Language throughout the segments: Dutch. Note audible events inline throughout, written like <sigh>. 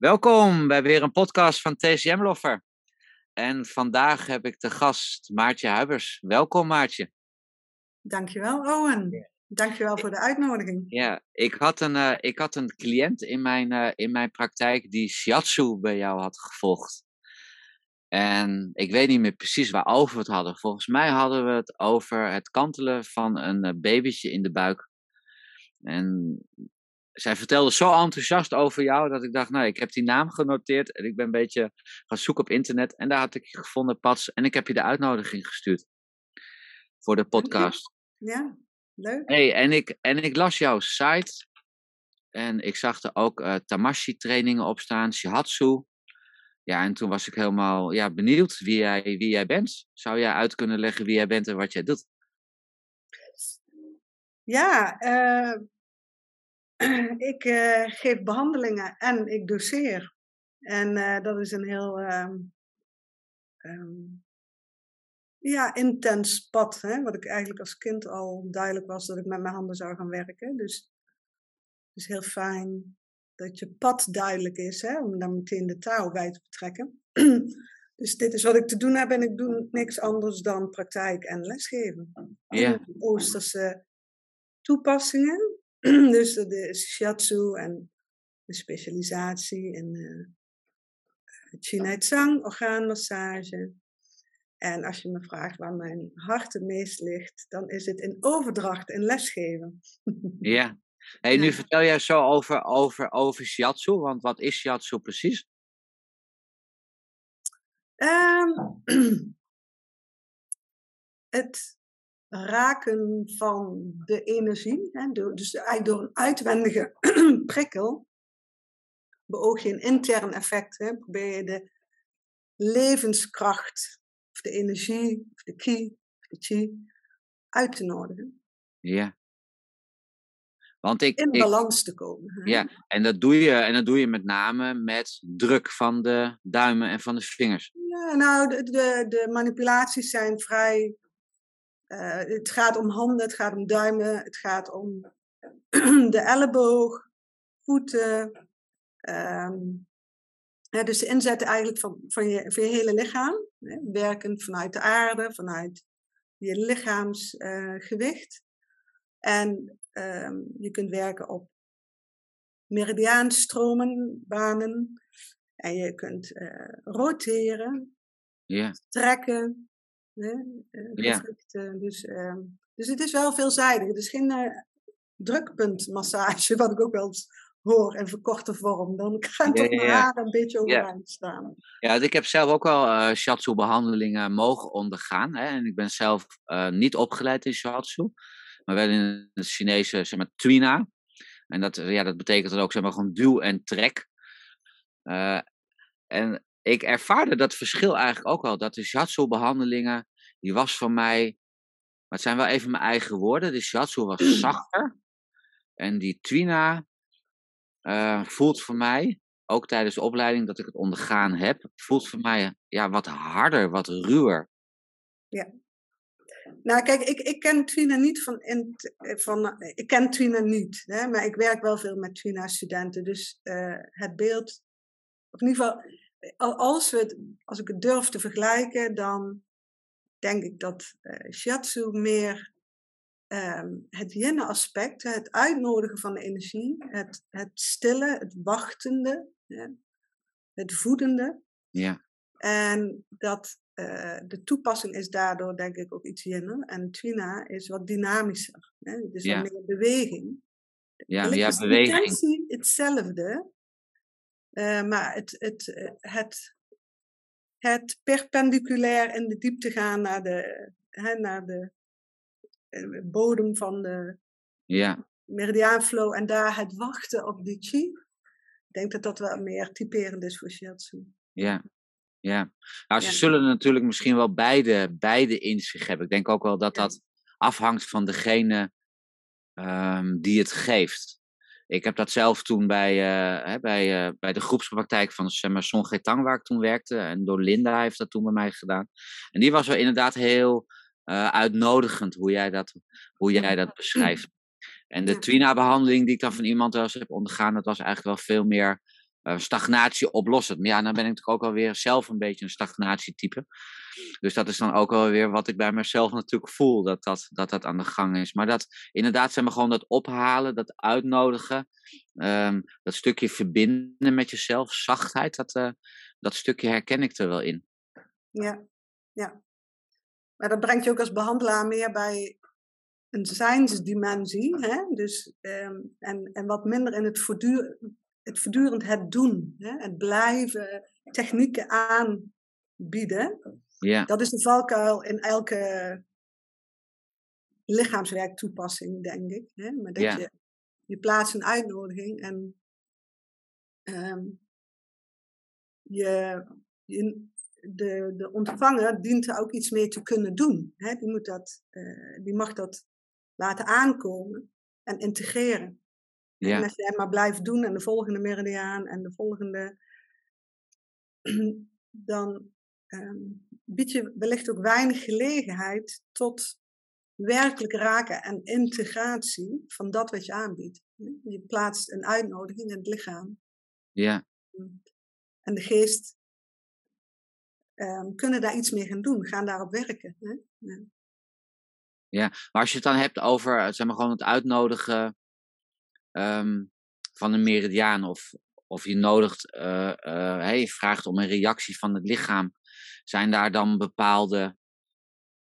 Welkom bij weer een podcast van TCM Loffer. En vandaag heb ik de gast Maartje Huibers. Welkom Maartje. Dankjewel Owen. Dankjewel voor de uitnodiging. Ja, ik had een, uh, ik had een cliënt in mijn, uh, in mijn praktijk die shiatsu bij jou had gevolgd. En ik weet niet meer precies waarover we het hadden. Volgens mij hadden we het over het kantelen van een uh, babytje in de buik. En zij vertelde zo enthousiast over jou dat ik dacht, nou, ik heb die naam genoteerd en ik ben een beetje gaan zoeken op internet en daar had ik je gevonden, Pats, en ik heb je de uitnodiging gestuurd voor de podcast. Ja, leuk. Hey, en, ik, en ik las jouw site en ik zag er ook uh, Tamashi trainingen op staan, Shihatsu. Ja, en toen was ik helemaal ja, benieuwd wie jij, wie jij bent. Zou jij uit kunnen leggen wie jij bent en wat jij doet? Ja, uh, <clears throat> ik uh, geef behandelingen en ik doseer. En uh, dat is een heel um, um, ja, intens pad. Hè? Wat ik eigenlijk als kind al duidelijk was dat ik met mijn handen zou gaan werken. Dus het is heel fijn dat je pad duidelijk is, hè? om dan meteen de taal bij te betrekken. <clears throat> dus dit is wat ik te doen heb en ik doe niks anders dan praktijk en lesgeven. Ja. Oosterse toepassingen <clears throat> dus de shiatsu en de specialisatie in uh, Chinai orgaanmassage. En als je me vraagt waar mijn hart het meest ligt, dan is het in overdracht en lesgeven. <laughs> ja. Hey, nu vertel jij zo over, over, over shiatsu, want wat is shiatsu precies? Um, <clears throat> het raken van de energie, hè, door, dus eigenlijk door een uitwendige <clears throat> prikkel, beoog je een intern effect. Hè, probeer je de levenskracht, of de energie, of de ki, of de chi, uit te nodigen. Ja. Want ik, in ik, balans te komen. Hè? Ja, en dat, doe je, en dat doe je met name met druk van de duimen en van de vingers. Ja, nou, de, de, de manipulaties zijn vrij uh, het gaat om handen, het gaat om duimen, het gaat om <clears throat> de elleboog, voeten. Um, ja, dus de inzet eigenlijk van, van, je, van je hele lichaam. Hè, werkend vanuit de aarde, vanuit je lichaamsgewicht. Uh, en um, je kunt werken op meridiaanstromen, banen. En je kunt uh, roteren, trekken, Ja. Dus, uh, dus het is wel veelzijdig. Het is geen uh, drukpuntmassage, <laughs> wat ik ook wel eens hoor in verkorte vorm. Dan kan toch mijn haar een beetje overeind staan. Ja, ik heb zelf ook wel uh, shiatsu-behandelingen mogen ondergaan. Hè? En ik ben zelf niet opgeleid in shiatsu, maar wel in het Chinese, zeg maar, tuina. En dat, ja, dat betekent dan ook, zeg maar, gewoon duw en trek. en ik ervaarde dat verschil eigenlijk ook wel. Dat de shiatsu-behandelingen, die was voor mij, maar het zijn wel even mijn eigen woorden, de shiatsu was zachter. En die twina uh, voelt voor mij, ook tijdens de opleiding dat ik het ondergaan heb, voelt voor mij ja, wat harder, wat ruwer. Ja. Nou, kijk, ik, ik ken Twina niet van, in, van. Ik ken Twina niet, hè, maar ik werk wel veel met Twina-studenten. Dus uh, het beeld. Of in ieder geval, als, we het, als ik het durf te vergelijken, dan denk ik dat uh, shiatsu meer um, het yin-aspect, het uitnodigen van de energie, het, het stille, het wachtende, het voedende. Ja. En dat uh, de toepassing is daardoor denk ik ook iets yin. En Twina is wat dynamischer. Hè? Het is ja. wat meer beweging. Ja, ja beweging. hetzelfde, uh, maar het, het, het, het perpendiculair in de diepte gaan naar de, hè, naar de uh, bodem van de ja. meridiaanflow en daar het wachten op die chi. Ik denk dat dat wel meer typerend is voor shiatsu. Ja, ja. Nou, ze ja. zullen natuurlijk misschien wel beide, beide in zich hebben. Ik denk ook wel dat dat afhangt van degene um, die het geeft. Ik heb dat zelf toen bij, uh, hè, bij, uh, bij de groepspraktijk van zeg maar, Son Getang, waar ik toen werkte. En door Linda heeft dat toen bij mij gedaan. En die was wel inderdaad heel uh, uitnodigend hoe jij dat, hoe jij dat beschrijft. En de Twina-behandeling die ik dan van iemand else heb ondergaan, dat was eigenlijk wel veel meer stagnatie oplossen. Maar ja, dan ben ik natuurlijk ook alweer zelf een beetje een stagnatietype. Dus dat is dan ook wel weer wat ik bij mezelf natuurlijk voel, dat dat, dat dat aan de gang is. Maar dat inderdaad, zeg maar, gewoon dat ophalen, dat uitnodigen, um, dat stukje verbinden met jezelf, zachtheid, dat, uh, dat stukje herken ik er wel in. Ja, ja. Maar dat brengt je ook als behandelaar meer bij een zijnsdimensie. Hè? Dus, um, en, en wat minder in het, voortdurend, het voortdurend het doen. Hè? Het blijven technieken aanbieden. Ja. Dat is de valkuil in elke lichaamswerktoepassing, denk ik. Hè? Maar dat Ja. je, je plaatst een uitnodiging en ehm, je, je, de, de ontvanger dient er ook iets mee te kunnen doen. Hè? Die, moet dat, eh, die mag dat laten aankomen en integreren. En Ja, als jij maar blijft doen en de volgende meridiaan en de volgende, <clears throat> dan ehm, bied je wellicht ook weinig gelegenheid tot werkelijk raken en integratie van dat wat je aanbiedt. Je plaatst een uitnodiging in het lichaam ja, en de geest ehm, kunnen daar iets mee gaan doen, gaan daarop werken. Hè? Ja. Maar als je het dan hebt over, eh, zeg maar, gewoon het uitnodigen ehm, van een meridiaan, of, of je nodigt, je vraagt om een reactie van het lichaam, zijn daar dan bepaalde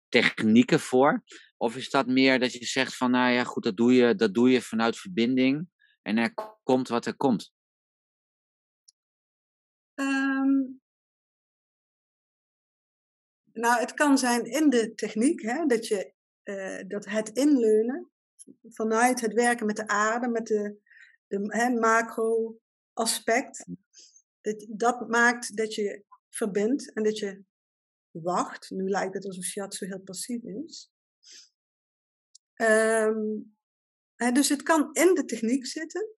technieken voor? Of is dat meer dat je zegt van, nou ja, goed, dat doe je, dat doe je vanuit verbinding en er komt wat er komt? Ehm, nou, het kan zijn in de techniek, hè, dat, je, eh, dat het inleunen vanuit het werken met de aarde, met de, de macro-aspect, dat, dat maakt dat je verbindt en dat je wacht. Nu lijkt het alsof shiatsu heel passief is. Ehm, dus het kan in de techniek zitten.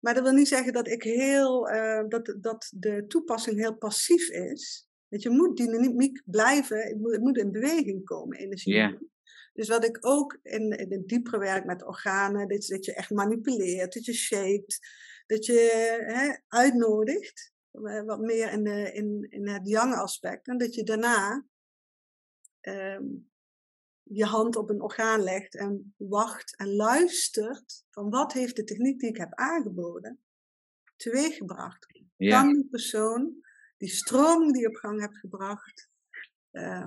Maar dat wil niet zeggen dat ik heel, eh, dat, dat de toepassing heel passief is. Dat je moet dynamiek blijven, het moet, het moet in beweging komen, energie. Ja. Dus wat ik ook in, in het diepere werk met organen, dat, dat je echt manipuleert, dat je shaped, dat je hè, uitnodigt, eh, wat meer in, de, in, in het yang aspect. En dat je daarna ehm, je hand op een orgaan legt en wacht en luistert van wat heeft de techniek die ik heb aangeboden teweeggebracht. Ja, Kan die persoon die stroming die je op gang hebt gebracht eh,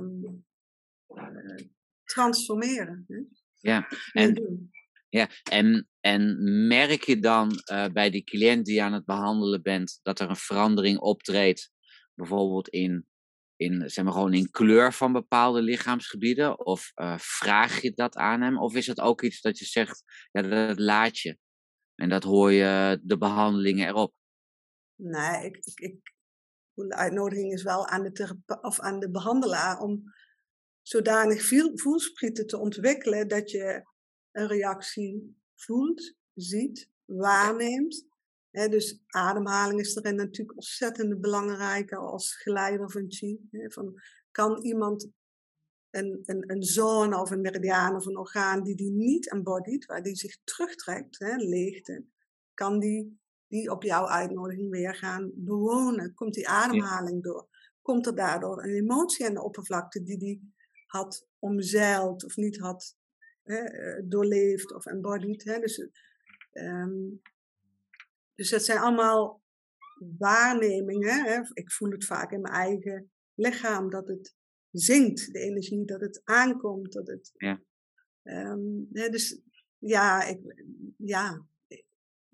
transformeren? Hè? ja. En, ja. En, en merk je dan eh, bij die cliënt die je aan het behandelen bent, dat er een verandering optreedt, bijvoorbeeld in, in, zeg maar gewoon in kleur van bepaalde lichaamsgebieden? Of eh, vraag je dat aan hem? Of is het ook iets dat je zegt, ja, dat laat je? En dat hoor je de behandelingen erop. Nee, ik, ik, ik, de uitnodiging is wel aan de, of aan de behandelaar om zodanig veel voelsprieten te ontwikkelen dat je een reactie voelt, ziet, waarneemt. Dus ademhaling is erin natuurlijk ontzettend belangrijk als geleider van chi. Van, kan iemand een, een, een zone of een meridiaan of een orgaan die die niet embodied, waar die zich terugtrekt, hè, leegte, kan die die op jouw uitnodiging weer gaan bewonen? Komt die ademhaling door? Komt er daardoor een emotie aan de oppervlakte die die had omzeild of niet had hè, eh, doorleefd of embodied? Hè? Dus, ehm, dus dat zijn allemaal waarnemingen. Hè? Ik voel het vaak in mijn eigen lichaam dat het zingt, de energie, dat het aankomt. Dat het, Ja. Ehm, hè, dus ja, ik, ja,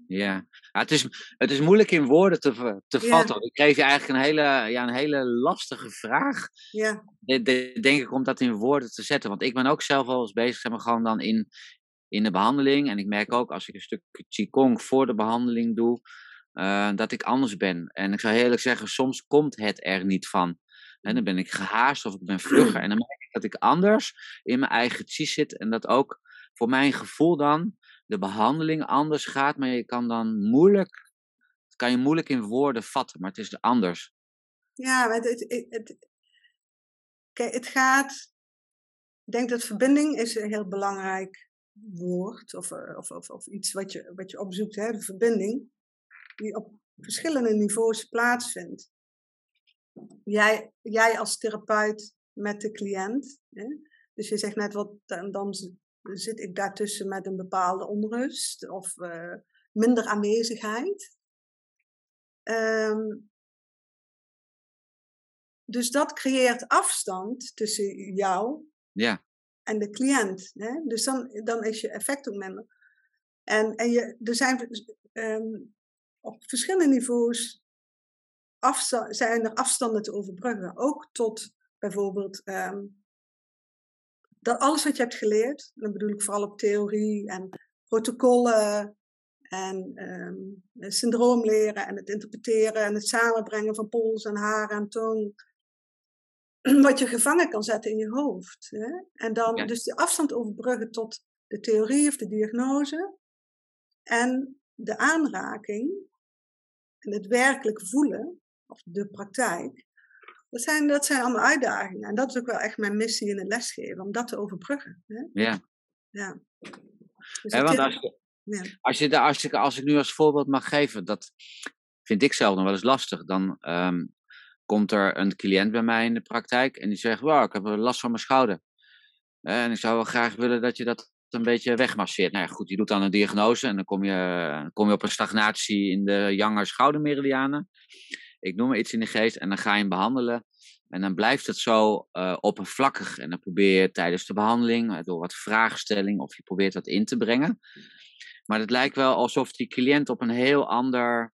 Ja, Ja, het, is, het is moeilijk in woorden te, te Ja. vatten. Ik geef je eigenlijk een hele, ja, een hele lastige vraag. ja, De- de- denk ik om dat in woorden te zetten. Want ik ben ook zelf wel eens bezig, zeg maar, gewoon dan in, in de behandeling. En ik merk ook als ik een stukje Qigong voor de behandeling doe, eh, dat ik anders ben. En ik zou eerlijk zeggen, soms komt het er niet van. En dan ben ik gehaast of ik ben vlugger. En dan merk ik dat ik anders in mijn eigen chi zit. En dat ook voor mijn gevoel dan de behandeling anders gaat. Maar je kan dan moeilijk, kan je moeilijk in woorden vatten. Maar het is anders. Ja, het, het, het, kijk, het gaat. Ik denk dat verbinding is een heel belangrijk woord. Of, eh, of, of, of iets wat je, wat je opzoekt, hè, de verbinding. Die op verschillende niveaus plaatsvindt. Jij, jij als therapeut met de cliënt. Hè? Dus je zegt net wat, dan zit ik daartussen met een bepaalde onrust of uh, minder aanwezigheid. Um, dus dat creëert afstand tussen jou ja. en de cliënt. Hè? Dus dan, dan is je effect ook minder. En, en je, er zijn um, op verschillende niveaus afstand, zijn er afstanden te overbruggen. Ook tot bijvoorbeeld um, dat alles wat je hebt geleerd, dan bedoel ik vooral op theorie en protocollen en um, syndroom leren en het interpreteren en het samenbrengen van pols en haar en tong. <clears throat> Wat je gevangen kan zetten in je hoofd. Hè? En dan dus de afstand overbruggen tot de theorie of de diagnose en de aanraking en het werkelijk voelen, of de praktijk. Dat zijn, dat zijn allemaal uitdagingen. En dat is ook wel echt mijn missie in het lesgeven, om dat te overbruggen. Hè? Ja. ja. Dus want als, je, ja. als, je, als, ik, als ik nu als voorbeeld mag geven, dat vind ik zelf nog wel eens lastig. Dan um, komt er een cliënt bij mij in de praktijk en die zegt: Wow, ik heb last van mijn schouder. En ik zou wel graag willen dat je dat een beetje wegmasseert. Nou ja, goed, je doet dan een diagnose en dan kom je, kom je op een stagnatie in de Janger schoudermeridianen. Ik noem iets in de geest en dan ga je hem behandelen. En dan blijft het zo uh, oppervlakkig. En dan probeer je tijdens de behandeling, eh, door wat vraagstelling, of je probeert dat in te brengen. Maar het lijkt wel alsof die cliënt op een heel ander.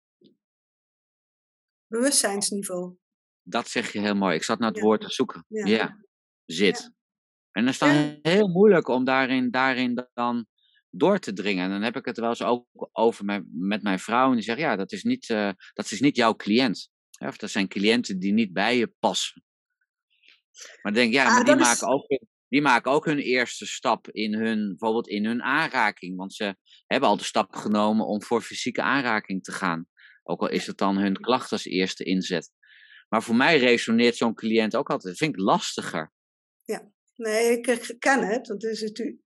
bewustzijnsniveau. Dat zeg je heel mooi. Ik zat naar het woord te zoeken. Ja, zit. En dan is het heel moeilijk om daarin, daarin dan door te dringen. En dan heb ik het wel eens ook over met, met mijn vrouw. En die zegt, ja, dat is niet, uh, dat is niet jouw cliënt. Of dat zijn cliënten die niet bij je passen. Maar denk, ja, ah, maar die, maken ook, die maken ook hun eerste stap in hun, bijvoorbeeld in hun aanraking. Want ze hebben al de stap genomen om voor fysieke aanraking te gaan. Ook al is het dan hun klacht als eerste inzet. Maar voor mij resoneert zo'n cliënt ook altijd. Dat vind ik lastiger. Ja, nee, ik ken het. Want het is natuurlijk.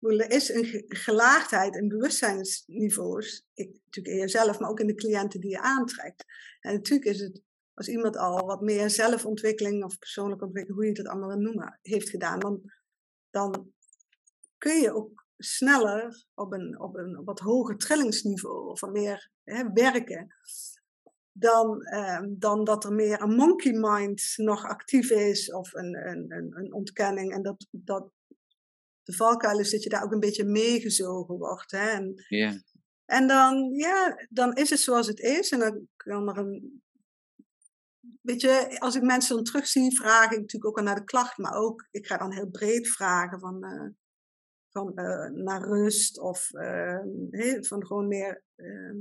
Er is een gelaagdheid in bewustzijnsniveaus. Ik, natuurlijk in jezelf, maar ook in de cliënten die je aantrekt. En natuurlijk is het, als iemand al wat meer zelfontwikkeling of persoonlijke ontwikkeling, hoe je het allemaal wil noemen, heeft gedaan, dan, dan kun je ook sneller op een, op een wat hoger trillingsniveau of meer hè, werken dan, eh, dan dat er meer een monkey mind nog actief is of een, een, een ontkenning. En dat, dat de valkuil is dat je daar ook een beetje meegezogen wordt. Hè? En, en dan, ja, dan is het zoals het is. En dan kan er een. Weet je, als ik mensen dan terugzie, vraag ik natuurlijk ook al naar de klacht, maar ook, ik ga dan heel breed vragen van, uh, van uh, naar rust of uh, van gewoon meer,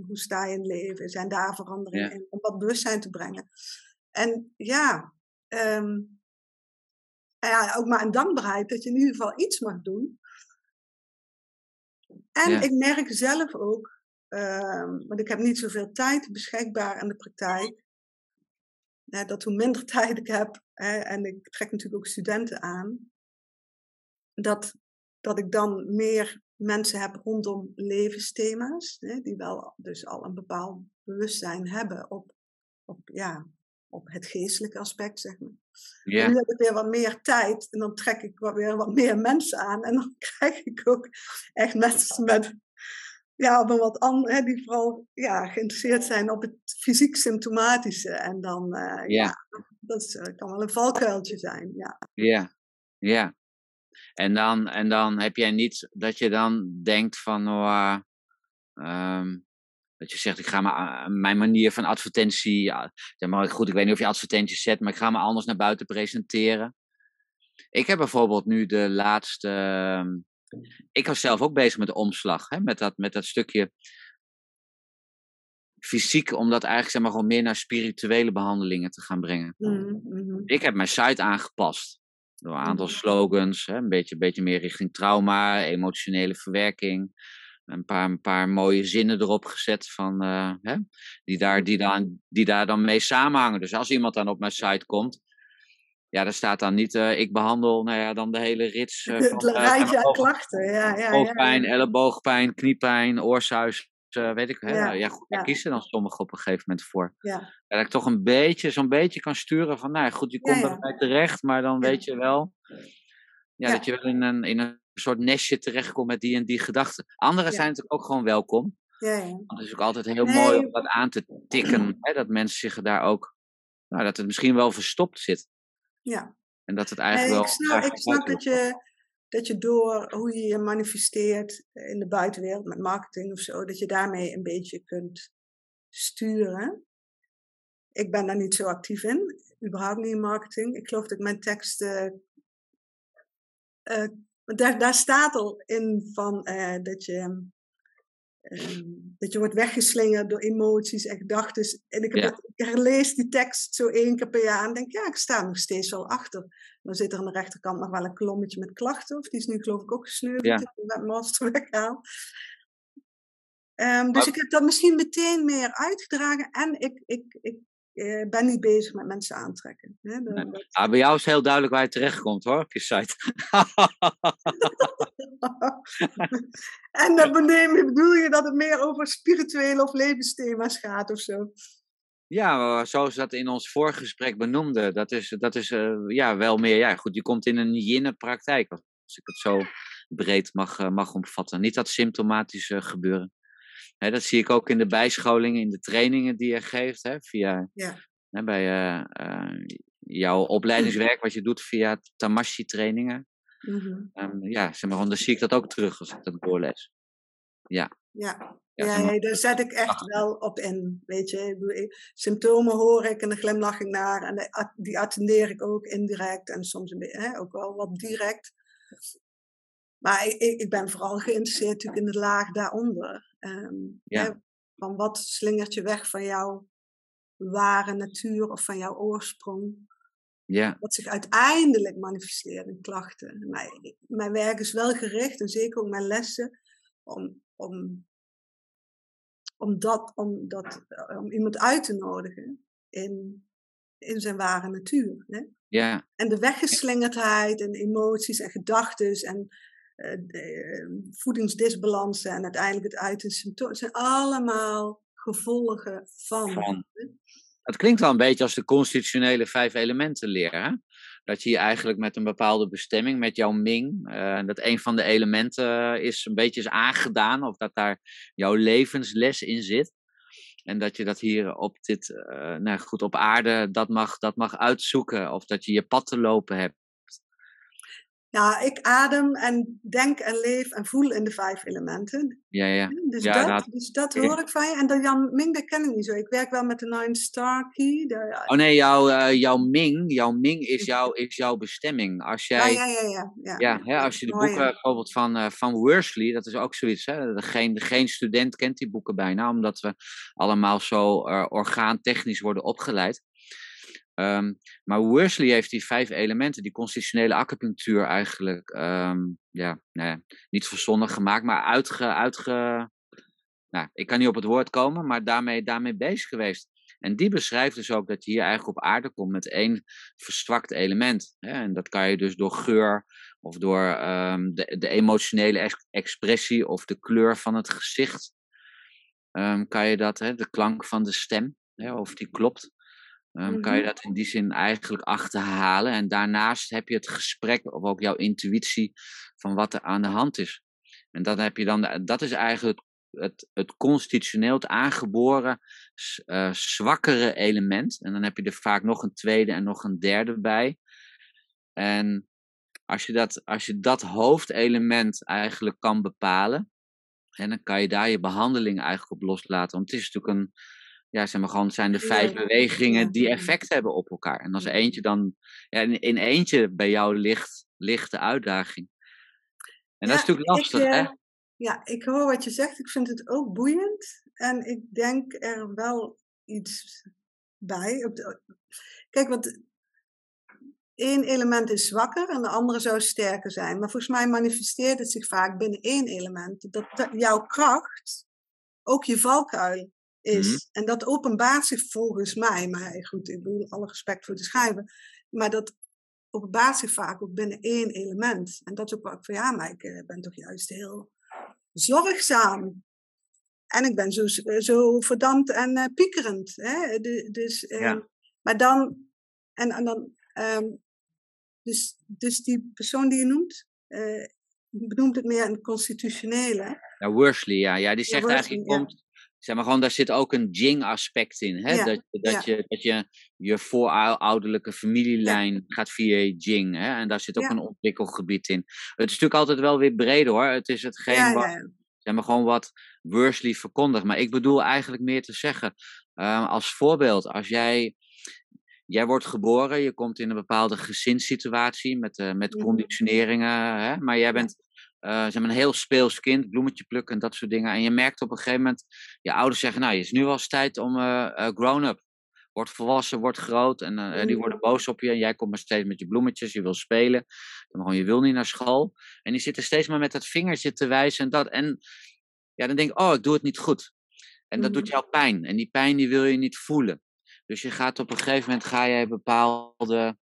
hoe sta je in het leven? Zijn daar veranderingen in? Om wat bewustzijn te brengen. En ja, um, ja, ook maar een dankbaarheid dat je in ieder geval iets mag doen. En ik merk zelf ook, um, want ik heb niet zoveel tijd beschikbaar in de praktijk, hè, dat hoe minder <laughs> tijd ik heb, hè, en ik trek natuurlijk ook studenten aan, dat, dat ik dan meer mensen heb rondom levensthema's, hè, die wel dus al een bepaald bewustzijn hebben op, op ja, op het geestelijke aspect, zeg maar. Ja. nu heb ik weer wat meer tijd en dan trek ik wat, weer wat meer mensen aan. En dan <laughs> krijg ik ook echt mensen met, ja, op een wat ander, die vooral ja, geïnteresseerd zijn op het fysiek symptomatische. En dan, uh, ja. dat is, uh, kan wel een valkuiltje zijn, ja. Ja, ja. En dan, en dan heb jij niet dat je dan denkt van, oh, um, dat je zegt, ik ga maar, mijn manier van advertentie, ja, zeg maar, goed, ik weet niet of je advertenties zet, maar ik ga me anders naar buiten presenteren. Ik heb bijvoorbeeld nu de laatste, ehm, ik was zelf ook bezig met de omslag, hè, met, dat, met dat stukje fysiek, om dat eigenlijk zeg maar, gewoon meer naar spirituele behandelingen te gaan brengen. Mm, mm-hmm. Ik heb mijn site aangepast. Door een aantal mm-hmm. slogans, hè, een, beetje, een beetje meer richting trauma, emotionele verwerking een paar, een paar mooie zinnen erop gezet van, uh, hè, die, daar, die, dan, die daar dan mee samenhangen. Dus als iemand dan op mijn site komt, ja, daar staat dan niet, uh, ik behandel nou ja, dan de hele rits. Uh, <laughs> van, het rijtje aan klachten, ja. ja, hoofdpijn, ja. elleboogpijn, kniepijn, oorsuis, weet ik, hè, ja, ja, goed, daar kiezen dan sommigen op een gegeven moment voor. Ja, dat ik toch een beetje, zo'n beetje kan sturen van, nou ja, goed, je komt bij mij terecht, maar dan weet je wel, ja, Ja. dat je wel in een, in een soort nestje terechtkomt met die en die gedachten. Anderen Ja. zijn natuurlijk ook gewoon welkom. Ja, ja. Het is ook altijd heel mooi om dat aan te tikken, <clears throat> hè, dat mensen zich daar ook, nou, dat het misschien wel verstopt zit. ja. En dat het Nee, eigenlijk ik wel snap, ik snap dat, je, dat je door hoe je je manifesteert in de buitenwereld met marketing of zo, dat je daarmee een beetje kunt sturen. Ik ben daar niet zo actief in, überhaupt niet in marketing. Ik geloof dat ik mijn teksten. Eh, daar, daar staat al in van eh, dat je. ehm, dat je wordt weggeslingerd door emoties en gedachten. En ik, heb Ja. dat- ik herlees die tekst zo één keer per jaar en denk, ja, ik sta nog steeds wel achter. Dan zit er aan de rechterkant nog wel een kolommetje met klachten. Of die is nu geloof ik ook gesneuveld. Ja. Mijn master weggehaald. Ehm, dus Maar- ik heb dat misschien meteen meer uitgedragen. En ik, ik, ik eh, ben niet bezig met mensen aantrekken. Hè? De- Nee. dat- Ah, bij jou is heel duidelijk waar je terechtkomt hoor, op je site. <laughs> en dan bedoel je dat het meer over spirituele of levensthema's gaat of zo? Ja, zoals dat in ons vorige gesprek benoemde, dat is, dat is eh, ja, wel meer, ja goed, je komt in een yin-praktijk, als ik het zo breed mag, eh, mag omvatten. Niet dat symptomatische gebeuren. Hè, dat zie ik ook in de bijscholingen, in de trainingen die je geeft, hè, via, Ja. hè, bij eh, eh, jouw opleidingswerk, wat je doet via Tamashi-trainingen. Mhm. Ehm, ja, zeg maar, dan zie ik dat ook terug als ik dat doorlees. Ja, Ja, ja, ja, daar zet ik echt wel op in. Weet je, symptomen hoor ik en dan glimlach ik naar. En de die attendeer ik ook indirect en soms een beetje, hè, ook wel wat direct. Maar ik, ik, ik ben vooral geïnteresseerd natuurlijk in de laag daaronder. Ja. hè, van wat slingert je weg van jouw ware natuur of van jouw oorsprong? ja, wat zich uiteindelijk manifesteert in klachten. Mijn, mijn werk is wel gericht, en zeker ook mijn lessen, om, om, om, dat, om, dat, eh, om iemand uit te nodigen in, in zijn ware natuur. Hè? ja, En de weggeslingerdheid en emoties en gedachten en de, eh, voedingsdisbalansen en uiteindelijk het uiten symptomen, zijn allemaal gevolgen van. Het klinkt wel een beetje als de constitutionele vijf elementen leer. Hè? Dat je hier eigenlijk met een bepaalde bestemming, met jouw Ming, eh, dat een van de elementen is een beetje is aangedaan, of dat daar jouw levensles in zit. En dat je dat hier op dit, eh, nou goed, op aarde, dat mag, dat mag uitzoeken. Of dat je je pad te lopen hebt. Ja, ik adem en denk en leef en voel in de vijf elementen. Ja, ja. Dus, Ja, dat, dus dat hoor ik van je. En de Jan Ming, dat ken ik niet zo. Ik werk wel met de Nine Star Key. De, Oh nee, jouw, eh, jouw Ming, jouw Ming is, jouw, is jouw bestemming. Als jij, ja, ja, ja, ja, ja. Hè, als je de boeken bijvoorbeeld van, eh, van Worsley, dat is ook zoiets. Hè? Geen, geen student kent die boeken bijna, omdat we allemaal zo eh, orgaantechnisch worden opgeleid. Ehm, maar Worsley heeft die vijf elementen, die constitutionele acupunctuur eigenlijk, ehm, ja, nou niet verzonnen gemaakt, maar uitge, uitge, nou, ik kan niet op het woord komen, maar daarmee, daarmee bezig geweest. En die beschrijft dus ook dat je hier eigenlijk op aarde komt met één verzwakt element. Hè? En dat kan je dus door geur of door ehm, de, de emotionele ex- expressie of de kleur van het gezicht. kan je dat, hè, de klank van de stem, hè, of die klopt. Ehm, Kan je Mhm. dat in die zin eigenlijk achterhalen. En daarnaast heb je het gesprek of ook jouw intuïtie van wat er aan de hand is. En dan heb je dan, dat is eigenlijk het, het constitutioneel, het aangeboren eh, zwakkere element. En dan heb je er vaak nog een tweede en nog een derde bij. En als je dat, als je dat hoofdelement eigenlijk kan bepalen, en dan kan je daar je behandeling eigenlijk op loslaten. Want het is natuurlijk een, ja, zeg maar gewoon, zijn de vijf bewegingen die effect hebben op elkaar. En als er eentje dan, ja, in, in eentje bij jou ligt, ligt de uitdaging. En dat is natuurlijk ik, lastig, hè? eh, Ja, ik hoor wat je zegt. Ik vind het ook boeiend. En ik denk er wel iets bij. Kijk, want één element is zwakker en de andere zou sterker zijn. Maar volgens mij manifesteert het zich vaak binnen één element. Dat jouw kracht ook je valkuil is. Mhm. En dat openbaart zich volgens mij, maar goed, ik bedoel alle respect voor de schrijver, maar dat openbaart zich vaak ook binnen één element. En dat is ook wat ik van ja, maar ik eh, ben toch juist heel zorgzaam. en ik ben zo, zo verdampt en uh, piekerend. Hè? dus, uh, Maar dan, en, en dan, um, dus, dus die persoon die je noemt, uh, benoemt het meer een constitutionele. Ja, Worsley, ja. ja die zegt ja, eigenlijk, komt, zeg maar gewoon, daar zit ook een Jing-aspect in. Hè? dat, dat, je, dat je je voorouderlijke familielijn gaat via Jing. Hè? En daar zit ook een ontwikkelgebied in. Het is natuurlijk altijd wel weer breder hoor. Het is hetgeen wat, zeg maar gewoon wat Worsley verkondigt. Maar ik bedoel eigenlijk meer te zeggen, uh, als voorbeeld, als jij jij wordt geboren, je komt in een bepaalde gezinssituatie met, uh, met conditioneringen, hè? maar jij bent uh, maar een heel speels kind, bloemetje plukken en dat soort dingen. En je merkt op een gegeven moment, je ouders zeggen, nou, het is nu wel eens tijd om uh, grown-up. Wordt volwassen, wordt groot en die worden boos op je. En jij komt maar steeds met je bloemetjes, je wil spelen. Dan gewoon, je wil niet naar school. En die zitten steeds maar met dat vingertje te wijzen en dat. En ja, dan denk ik, oh, ik doe het niet goed. En dat doet mm. jou pijn. En die pijn die wil je niet voelen. Dus je gaat op een gegeven moment ga jij bepaalde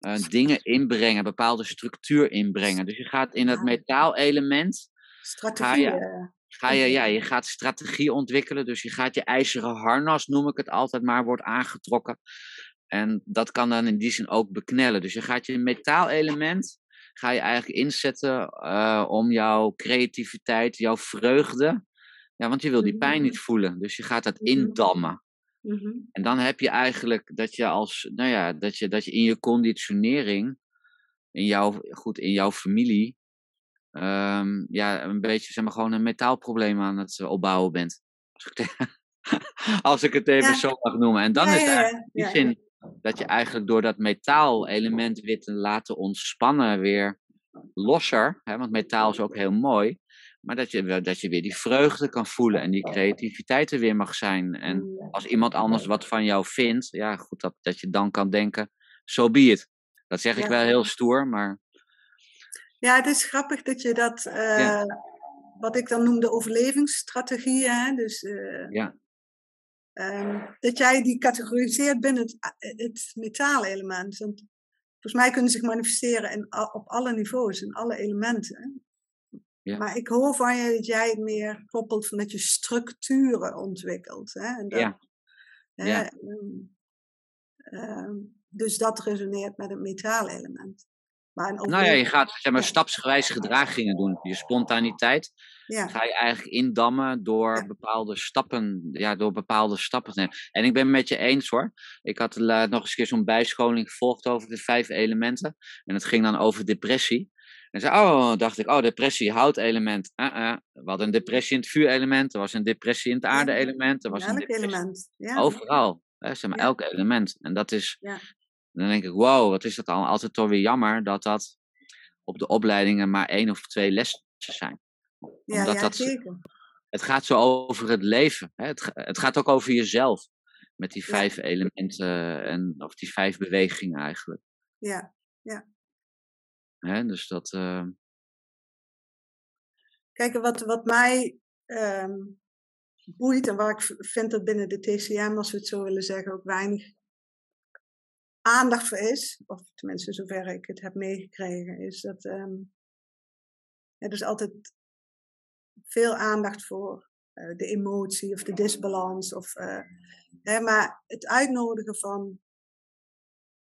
uh, dingen inbrengen, bepaalde structuur inbrengen. Dus je gaat in het metaalelement. Strategie. Ga je, ga je, ja, je gaat strategie ontwikkelen. Dus je gaat je ijzeren harnas, noem ik het altijd maar, wordt aangetrokken. En dat kan dan in die zin ook beknellen. Dus je gaat je metaalelement ga je eigenlijk inzetten uh, om jouw creativiteit, jouw vreugde. Ja, want je wil die pijn niet voelen. Dus je gaat dat mhm. Mm-hmm. En dan heb je eigenlijk dat je als, nou ja, dat je, dat je in je conditionering, in jouw, goed, in jouw familie, um, ja, een beetje, zeg maar, gewoon een metaalprobleem aan het opbouwen bent. Als ik, te, <laughs> als ik het even zo mag noemen. En dan ja, is het die zin dat je eigenlijk door dat metaalelement weer te laten ontspannen weer losser, hè, want metaal is ook heel mooi, maar dat je, dat je weer die vreugde kan voelen en die creativiteit er weer mag zijn. En als iemand anders wat van jou vindt, ja, goed, dat, dat je dan kan denken, zo so be it. Dat zeg ik wel heel stoer, maar... Ja, het is grappig dat je dat, uh, wat ik dan noem de overlevingsstrategieën, hè, dus uh, ja. Um, dat jij die categoriseert binnen het, het metaalelement. Want volgens mij kunnen ze zich manifesteren in, op alle niveaus, in alle elementen. Ja. Maar ik hoor van je dat jij het meer koppelt dat je structuren ontwikkelt. Hè? En dat, ja. Hè, ja. Um, um, dus dat resoneert met het metaalelement. Maar nou ja, je gaat zeg maar, stapsgewijs gedragingen doen. Je spontaniteit ja. ga je eigenlijk indammen door ja. bepaalde stappen. Ja, door bepaalde stappen te nemen. En ik ben het met je eens hoor. Ik had nog eens keer zo'n bijscholing gevolgd over de vijf elementen. En het ging dan over depressie. En zei, oh, dacht ik, oh, depressie, houtelement. Uh -uh. We hadden een depressie in het vuurelement, er was een depressie in het aarde-element. Er was elk een element. Ja. Overal, hè, zeg maar, ja. elk element. En dat is, ja. dan denk ik, wow, wat is dat al? Altijd toch weer jammer dat dat op de opleidingen maar één of twee lessen zijn. Ja, ja dat, zeker. Het gaat zo over het leven. Hè? Het, het gaat ook over jezelf. Met die vijf elementen, en, of die vijf bewegingen eigenlijk. Ja, ja. Hè, dus dat. Uh... Kijk, wat, wat mij um, boeit en waar ik vind dat binnen de TCM, als we het zo willen zeggen, ook weinig aandacht voor is, of tenminste zover ik het heb meegekregen, is dat um, er is altijd veel aandacht voor uh, de emotie of de disbalans. Of, uh, hè, maar het uitnodigen van,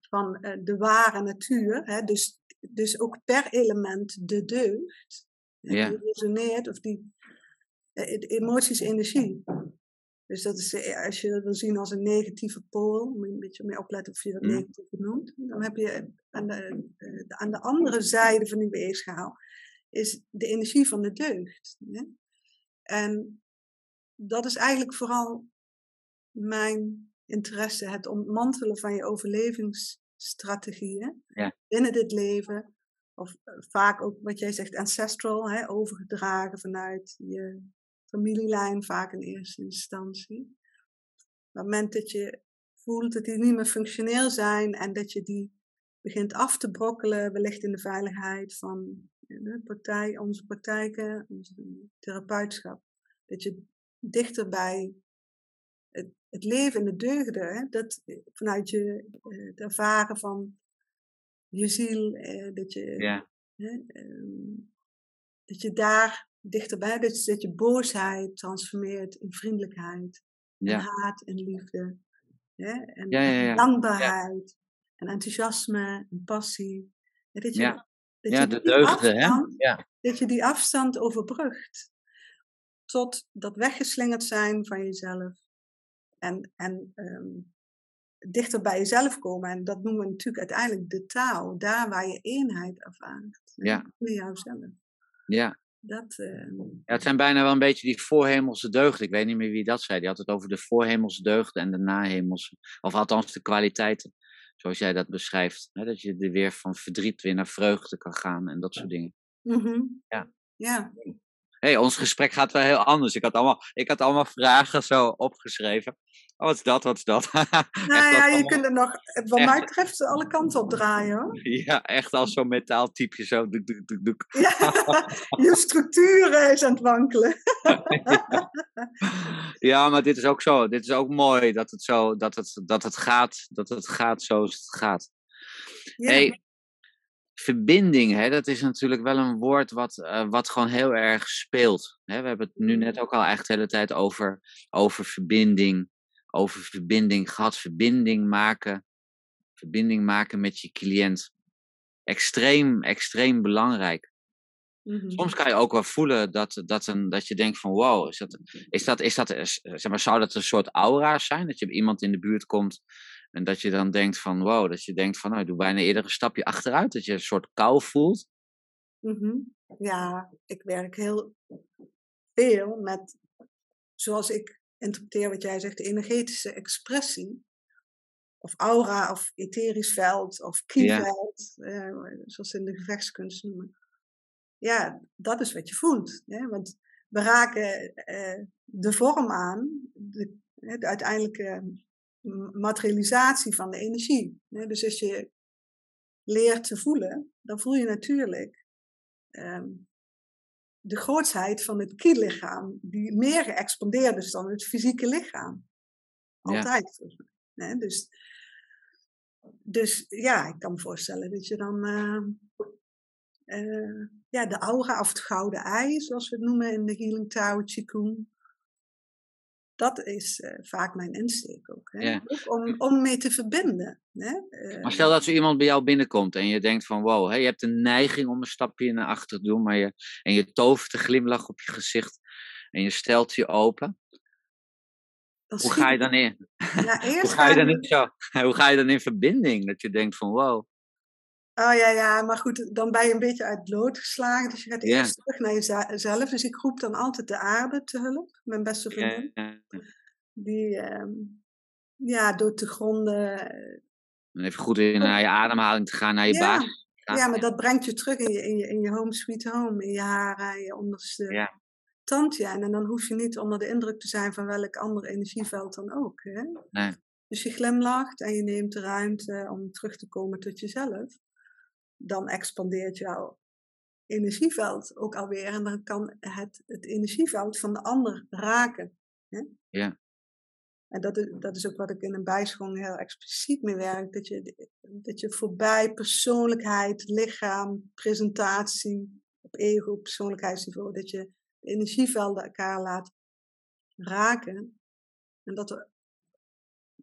van uh, de ware natuur, hè, dus dus ook per element de deugd. Ja. Die resoneert, of die eh, emoties energie. Dus dat is, eh, als je dat wil zien als een negatieve pool, moet je een beetje mee opletten of je dat mm. negatief noemt. Dan heb je aan de, eh, aan de andere zijde van die weegschaal is de energie van de deugd. Hè? En dat is eigenlijk vooral mijn interesse, het ontmantelen van je overlevings strategieën ja. binnen dit leven. Of eh, vaak ook wat jij zegt, ancestral, hè, overgedragen vanuit je familielijn, vaak in eerste instantie. Op het moment dat je voelt dat die niet meer functioneel zijn en dat je die begint af te brokkelen, wellicht in de veiligheid van de partij, onze praktijken, onze therapeutschap. Dat je dichter bij het, leven in de deugden, hè, dat vanuit je uh, het ervaren van je ziel, uh, dat je, ja. hè, um, dat je daar dichterbij. Dus dat je boosheid transformeert in vriendelijkheid. En haat en liefde. Hè? En, en dankbaarheid. En enthousiasme en passie. Dat je, dat je de deugden, hè? Dat je die afstand overbrugt. Tot dat weggeslingerd zijn van jezelf. En, en um, dichter bij jezelf komen. En dat noemen we natuurlijk uiteindelijk de taal. Daar waar je eenheid ervaart. Ja. Met jouzelf. Ja. Dat, uh... ja, het zijn bijna wel een beetje die voorhemelse deugden. Ik weet niet meer wie dat zei. Die had het over de voorhemelse deugden en de nahemelse. Of althans de kwaliteiten. Zoals jij dat beschrijft. Hè? Dat je er weer van verdriet weer naar vreugde kan gaan en dat soort dingen. Mm Ja. Ja hey, ons gesprek gaat wel heel anders. Ik had allemaal, ik had allemaal vragen zo opgeschreven. Oh, wat is dat, wat is dat? <laughs> Nou ja, je kunt er nog, wat mij betreft, alle kanten op draaien hoor. Ja, echt als zo'n metaaltypje zo. Doek, doek, doek, doek. Ja, <laughs> je structuur is aan het wankelen. <laughs> ja, maar dit is ook zo. Dit is ook mooi dat het zo, dat het, dat het gaat, dat het gaat zoals het gaat. Ja. Hey, verbinding, hè, dat is natuurlijk wel een woord wat, uh, wat gewoon heel erg speelt. Hè. We hebben het nu net ook al echt de hele tijd over, over verbinding, over verbinding gehad, verbinding maken, verbinding maken met je cliënt. Extreem, extreem belangrijk. Mm-hmm. Soms kan je ook wel voelen dat, dat, een, dat je denkt van wow, is dat, is dat, is dat, zeg maar, zou dat een soort aura zijn? Dat je iemand in de buurt komt en dat je dan denkt van wow, dat je denkt van nou, ik doe bijna eerder een stapje achteruit. Dat je een soort kou voelt. Mm-hmm. Ja, ik werk heel veel met, zoals ik interpreteer wat jij zegt, de energetische expressie. Of aura, of etherisch veld, of kieveld, ja. eh, zoals ze in de gevechtskunst noemen. Ja, dat is wat je voelt. Hè? Want we raken eh, de vorm aan, de, de uiteindelijke materialisatie van de energie. Dus als je leert te voelen, dan voel je natuurlijk um, de grootsheid van het ki-lichaam, die meer geëxpandeerd is dan het fysieke lichaam. Altijd. Ja. Dus, dus ja, ik kan me voorstellen dat je dan uh, uh, ja, de aura of het gouden ei, zoals we het noemen in de Healing Tower Qigong, dat is uh, vaak mijn insteek ook. Hè? Ja. om, om mee te verbinden. Hè? Uh, maar stel dat zo iemand bij jou binnenkomt en je denkt van wow, hè, je hebt een neiging om een stapje naar achter te doen, maar je, en je tovert een glimlach op je gezicht en je stelt je open. Hoe ga je dan in? Ja, <laughs> eerst hoe, ga je dan in zo, <laughs> hoe ga je dan in verbinding? Dat je denkt van wow. Oh ja, ja, maar goed, dan ben je een beetje uit het lood geslagen. Dus je gaat eerst terug naar jezelf. Dus ik roep dan altijd de aarde te hulp, mijn beste vriendin. Die ehm, ja, door te gronden. En even goed in naar je ademhaling te gaan, naar je basis. Ja, maar dat brengt je terug in je, in je, in je home sweet home, in je haren, in je onderste Ja. tandje. En dan hoef je niet onder de indruk te zijn van welk ander energieveld dan ook. Hè? Nee. Dus je glimlacht en je neemt de ruimte om terug te komen tot jezelf. Dan expandeert jouw energieveld ook alweer. En dan kan het, het energieveld van de ander raken. Hè? Ja. En dat is, dat is ook wat ik in een bijscholing heel expliciet mee werk. Dat je, dat je voorbij persoonlijkheid, lichaam, presentatie, op ego, persoonlijkheidsniveau, dat je de energievelden elkaar laat raken. En dat er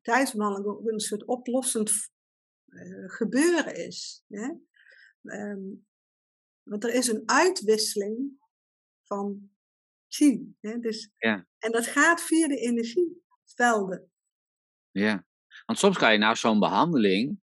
tijdens ook een soort oplossend uh, gebeuren is. Hè? Um, want er is een uitwisseling van chi. Hè? Dus, Ja. En dat gaat via de energievelden. Ja, want soms kan je na zo'n behandeling,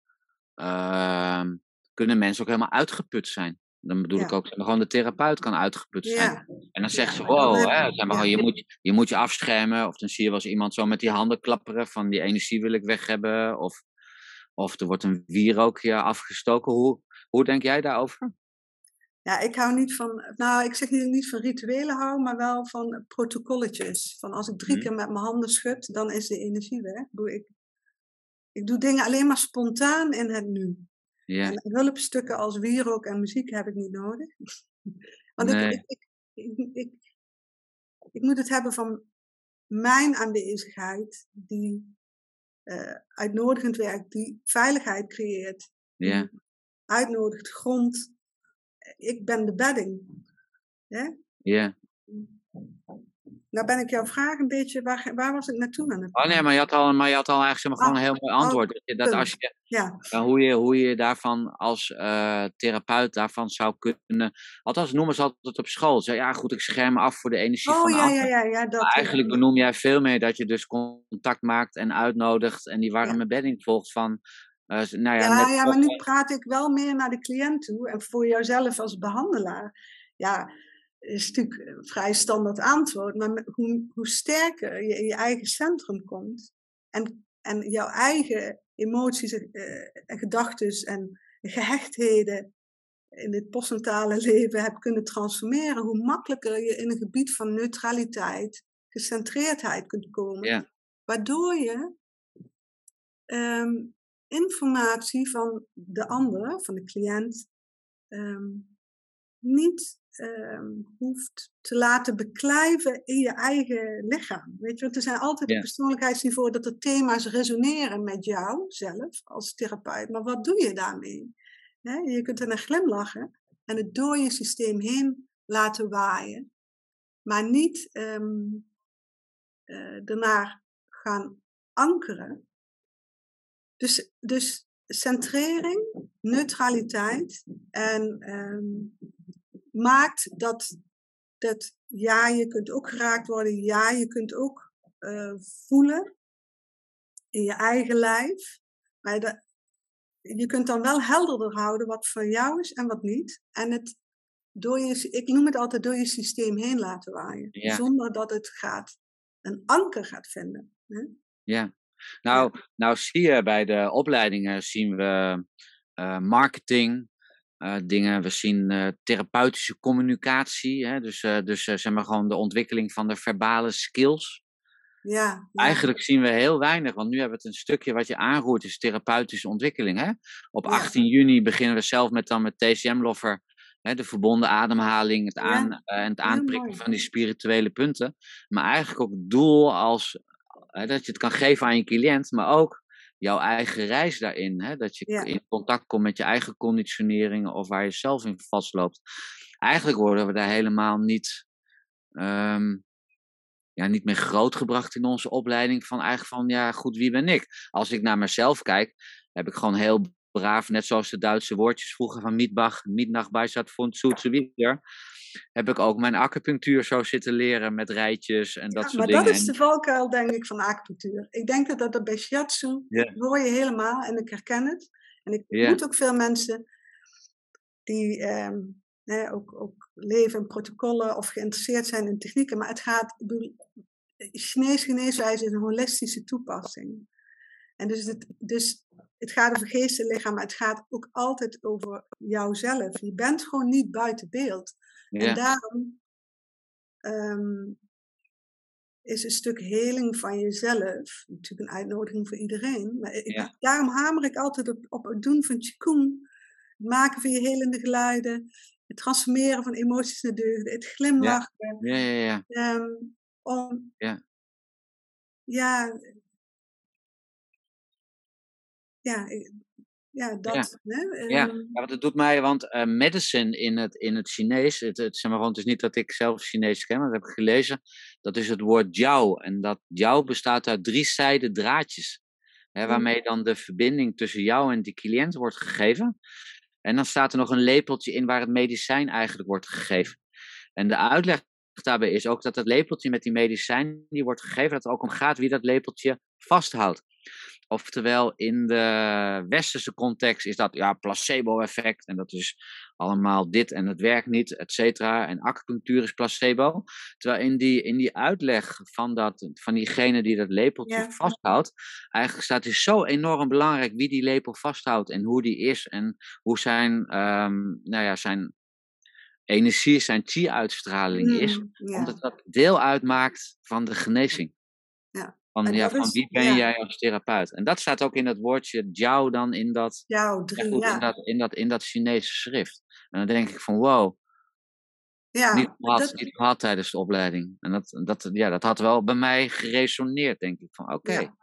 ehm, kunnen mensen ook helemaal uitgeput zijn. Dan bedoel Ja. ik ook, zeg maar, gewoon de therapeut kan uitgeput zijn. Ja, En dan zegt ze, wow, hè, zeg maar, gewoon, je, moet, je moet je afschermen. Of dan zie je wel eens iemand zo met die handen klapperen van die energie wil ik weg hebben. Of, of er wordt een wierookje afgestoken. Hoe, hoe denk jij daarover? ja, ik hou niet van, nou ik zeg niet, niet van rituelen hou, maar wel van protocolletjes. Van als ik drie Mhm. keer met mijn handen schud, dan is de energie weg. Ik doe, ik, ik doe dingen alleen maar spontaan in het nu. Ja, En hulpstukken als wierook en muziek heb ik niet nodig. <laughs> Want Nee. ik, ik, ik, ik, ik, ik moet het hebben van mijn aanwezigheid, die eh, uitnodigend werkt, die veiligheid creëert, ja, uitnodigt, grond. Ik ben de bedding. Ja. nou ben ik jouw vraag een beetje, waar, waar was ik naartoe aan het Oh nee, maar je had al, maar je had al eigenlijk zeg maar, gewoon Ah, een heel mooi oh, antwoord. Dat, je, dat als je, Ja, hoe, je, hoe je daarvan als uh, therapeut daarvan zou kunnen. Althans, noemen ze altijd op school. Zo, ja, goed, ik scherm af voor de energie oh van ja, ja, ja, ja, dat. Maar eigenlijk benoem jij veel meer dat je dus contact maakt en uitnodigt en die warme bedding volgt van. Nou ja, Ja, maar nu praat ik wel meer naar de cliënt toe en voor jouzelf als behandelaar. Ja, is natuurlijk een vrij standaard antwoord, maar hoe, hoe sterker je in je eigen centrum komt en, en jouw eigen emoties eh, en gedachten en gehechtheden in het postnatale <laughs> leven hebt kunnen transformeren, hoe makkelijker je in een gebied van neutraliteit, gecentreerdheid kunt komen. Ja. Waardoor je ehm, informatie van de ander, van de cliënt, ehm, niet ehm, hoeft te laten beklijven in je eigen lichaam. Weet je, want er zijn altijd Ja. persoonlijkheidsniveau dat er thema's resoneren met jou zelf als therapeut. Maar wat doe je daarmee? Je kunt er naar glimlachen en het door je systeem heen laten waaien, maar niet eh, daarna gaan ankeren. Dus, dus centrering, neutraliteit en ehm, maakt dat, dat ja, je kunt ook geraakt worden, ja, je kunt ook eh, voelen in je eigen lijf. Maar dat, je kunt dan wel helderder houden wat voor jou is en wat niet. En het door je, ik noem het altijd door je systeem heen laten waaien. Ja. Zonder dat het gaat, een anker gaat vinden. Hè? Ja. Nou, nou zie je bij de opleidingen zien we eh, marketing, eh, dingen. We zien eh, therapeutische communicatie. Hè? Dus, dus zeg maar gewoon de ontwikkeling van de verbale skills. Ja, ja. Eigenlijk zien we heel weinig, want nu hebben we het een stukje wat je aanroert, is therapeutische ontwikkeling. Hè? Op Ja. 18 juni beginnen we zelf met dan met TCM-loffer, hè, de verbonden ademhaling, het, Ja. aan, en het aanprikken van die spirituele punten. Maar eigenlijk ook het doel als, hè, dat je het kan geven aan je cliënt, maar ook jouw eigen reis daarin. Hè? Dat je Ja. in contact komt met je eigen conditioneringen of waar je zelf in vastloopt. Eigenlijk worden we daar helemaal niet ehm, ja, niet meer grootgebracht in onze opleiding. Van eigenlijk van, ja, goed, wie ben ik? Als ik naar mezelf kijk, heb ik gewoon heel braaf, net zoals de Duitse woordjes vroeger van Mietbach, Mietnach Bijzat von Zoetse heb ik ook mijn acupunctuur zo zitten leren met rijtjes en dat Ja, soort maar dingen. dat is de valkuil, denk ik, van acupunctuur. Ik denk dat dat bij shiatsu, hoor je helemaal, en ik herken het. En ik moet ook veel mensen die ehm, ook, ook leven in protocollen of geïnteresseerd zijn in technieken. Maar het gaat, Chinees geneeswijze is een holistische toepassing. En dus het, dus het gaat over geest en lichaam, maar het gaat ook altijd over jouzelf. Je bent gewoon niet buiten beeld. En daarom ehm, is een stuk heling van jezelf natuurlijk een uitnodiging voor iedereen. Maar ik, Ja. daarom hamer ik altijd op, op het doen van Qigong. Het maken van je helende geluiden. Het transformeren van emoties naar deugden. Het glimlachen. ja, ja, ja. ehm, om... Ja. Ja... Ja, ja dat. Hè? Ja, ehm, Ja, want het doet mij, want eh, medicine in het, in het Chinees, het, het, zeg maar, gewoon, het is niet dat ik zelf Chinees ken, maar dat heb ik gelezen, dat is het woord jiao. En dat jiao bestaat uit drie zijden draadjes, hè, Mm. waarmee dan de verbinding tussen jou en die cliënt wordt gegeven. En dan staat er nog een lepeltje in waar het medicijn eigenlijk wordt gegeven. En de uitleg daarbij is ook dat het lepeltje met die medicijn die wordt gegeven, dat het ook om gaat wie dat lepeltje vasthoudt. Oftewel, in de westerse context is dat ja, placebo-effect. En dat is allemaal dit en het werkt niet, et cetera. En acupunctuur is placebo. Terwijl in die, in die uitleg van, dat, van diegene die dat lepeltje Ja. vasthoudt, eigenlijk staat het zo enorm belangrijk wie die lepel vasthoudt en hoe die is. En hoe zijn, ehm, nou ja, zijn energie, zijn chi-uitstraling is. mm, ja. Omdat dat deel uitmaakt van de genezing. Ja. Van, ja, dat van wie ben ja. jij als therapeut? En dat staat ook in het woordje Jiao dan in dat, ja, drie, goed, ja. in dat, in dat, in dat Chinese schrift. En dan denk ik van wow, ja niet, gehad, dat- niet gehad tijdens de opleiding. En dat, dat, ja, dat had wel bij mij geresoneerd, denk ik. Van oké, Ja.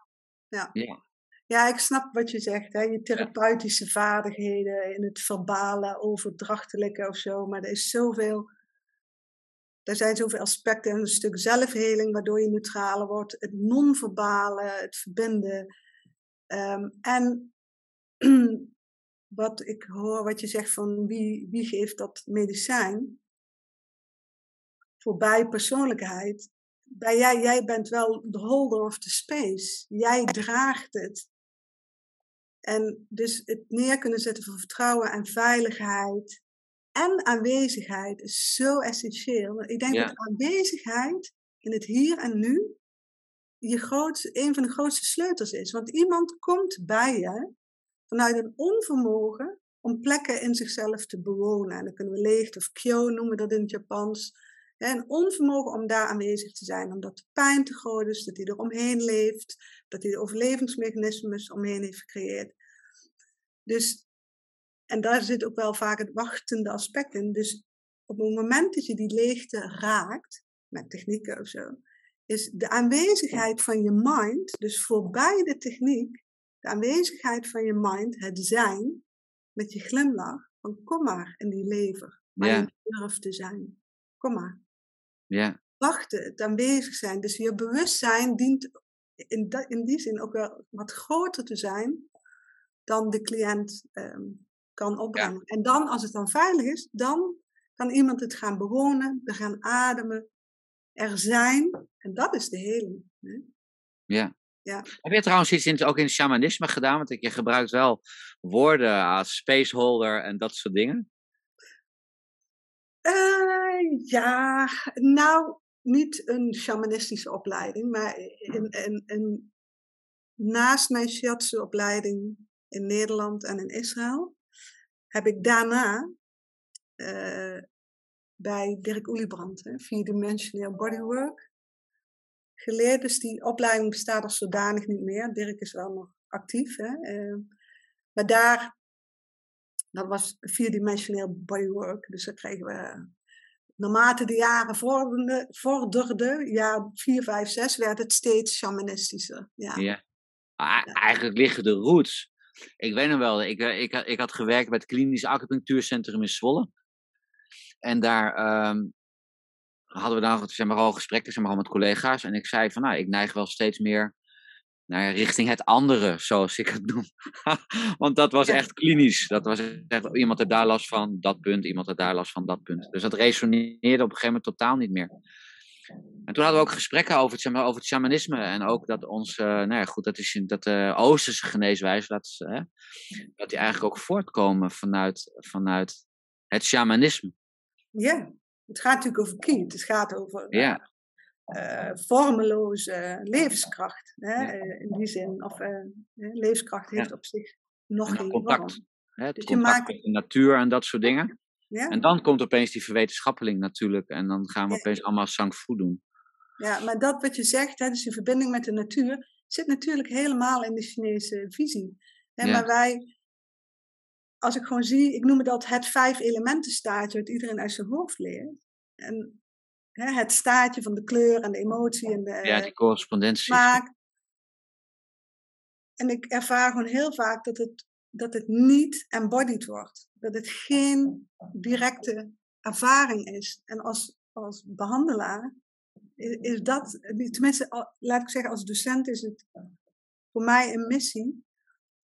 Ja. ja. Ja, ik snap wat je zegt. Hè? Je therapeutische vaardigheden in het verbale, overdrachtelijke of zo. Maar er is zoveel. Er zijn zoveel aspecten. Een stuk zelfheling, waardoor je neutraler wordt. Het non-verbale, het verbinden. Ehm, en <clears throat> wat ik hoor, wat je zegt van wie, wie geeft dat medicijn? Voorbij persoonlijkheid. Bij jij, jij bent wel de holder of the space. Jij draagt het. En dus het neer kunnen zetten van vertrouwen en veiligheid en aanwezigheid is zo essentieel. Ik denk dat aanwezigheid in het hier en nu je grootste, een van de grootste sleutels is. Want iemand komt bij je vanuit een onvermogen om plekken in zichzelf te bewonen. En dan kunnen we leegte of kyo noemen dat in het Japans. Een onvermogen om daar aanwezig te zijn, omdat de pijn te groot is, dat hij er omheen leeft, dat hij de overlevingsmechanismes omheen heeft gecreëerd. Dus en daar zit ook wel vaak het wachtende aspect in. Dus op het moment dat je die leegte raakt, met technieken of zo, is de aanwezigheid van je mind, dus voorbij de techniek, de aanwezigheid van je mind, het zijn, met je glimlach, van kom maar in die lever, waar ja. je durft te zijn. Kom maar. Ja. Wachten, het aanwezig zijn. Dus je bewustzijn dient in, in die zin ook wel wat groter te zijn dan de cliënt um, kan opbrengen. En dan, als het dan veilig is, dan kan iemand het gaan bewonen, er gaan ademen, er zijn. En dat is de heling. Hè? Ja. ja. Heb je trouwens iets in, ook in shamanisme gedaan? Want je gebruikt wel woorden als spaceholder en dat soort dingen. Uh, ja, nou, niet een shamanistische opleiding, maar in, in, in, naast mijn shiatsu-opleiding in Nederland en in Israël heb ik daarna uh, bij Dirk Oeliebrand, Vier-Dimensioneel Bodywork, geleerd. Dus die opleiding bestaat als zodanig niet meer. Dirk is wel nog actief. Hè? Uh, maar daar, dat was vierdimensioneel bodywork. Dus daar kregen we, naarmate de jaren vorderden, vorderde, jaar 4, 5, 6, werd het steeds shamanistischer. Ja. ja. Eigenlijk liggen de roots ik weet nog wel, ik, eh, ik, ik had gewerkt bij het klinisch acupunctuurcentrum in Zwolle. En daar um, hadden we dan zeg maar, al gesprekken zeg maar, al met collega's. En ik zei van, nou, ik neig wel steeds meer naar richting het andere, zoals ik het noem. <laughs> Want dat was echt klinisch. Dat was echt, iemand heeft daar last van dat punt, iemand heeft daar last van dat punt. Dus dat resoneerde op een gegeven moment totaal niet meer. En toen hadden we ook gesprekken over het, over het shamanisme. En ook dat ons, uh, nou ja, goed, dat is dat de uh, Oosterse geneeswijze, dat, uh, dat die eigenlijk ook voortkomen vanuit, vanuit het shamanisme. Ja, het gaat natuurlijk over ki. Het gaat over ja. vormeloze levenskracht. Hè? Ja. in die zin. Of levenskracht heeft op zich nog geen contact. Hè, het dus contact maakt... met de natuur en dat soort dingen. Ja. En dan komt opeens die verwetenschappeling natuurlijk. En dan gaan we opeens allemaal sang doen. Ja, maar dat wat je zegt, hè, dus die verbinding met de natuur, zit natuurlijk helemaal in de Chinese visie. Hè, Maar wij, als ik gewoon zie, ik noem het dat het vijf elementen staatje, wat iedereen uit zijn hoofd leert. En hè, het staatje van de kleur en de emotie en de ja, die correspondentie. Smaak. En ik ervaar gewoon heel vaak dat het, dat het niet embodied wordt. Dat het geen directe ervaring is. En als, als behandelaar is dat, tenminste, laat ik zeggen, als docent is het voor mij een missie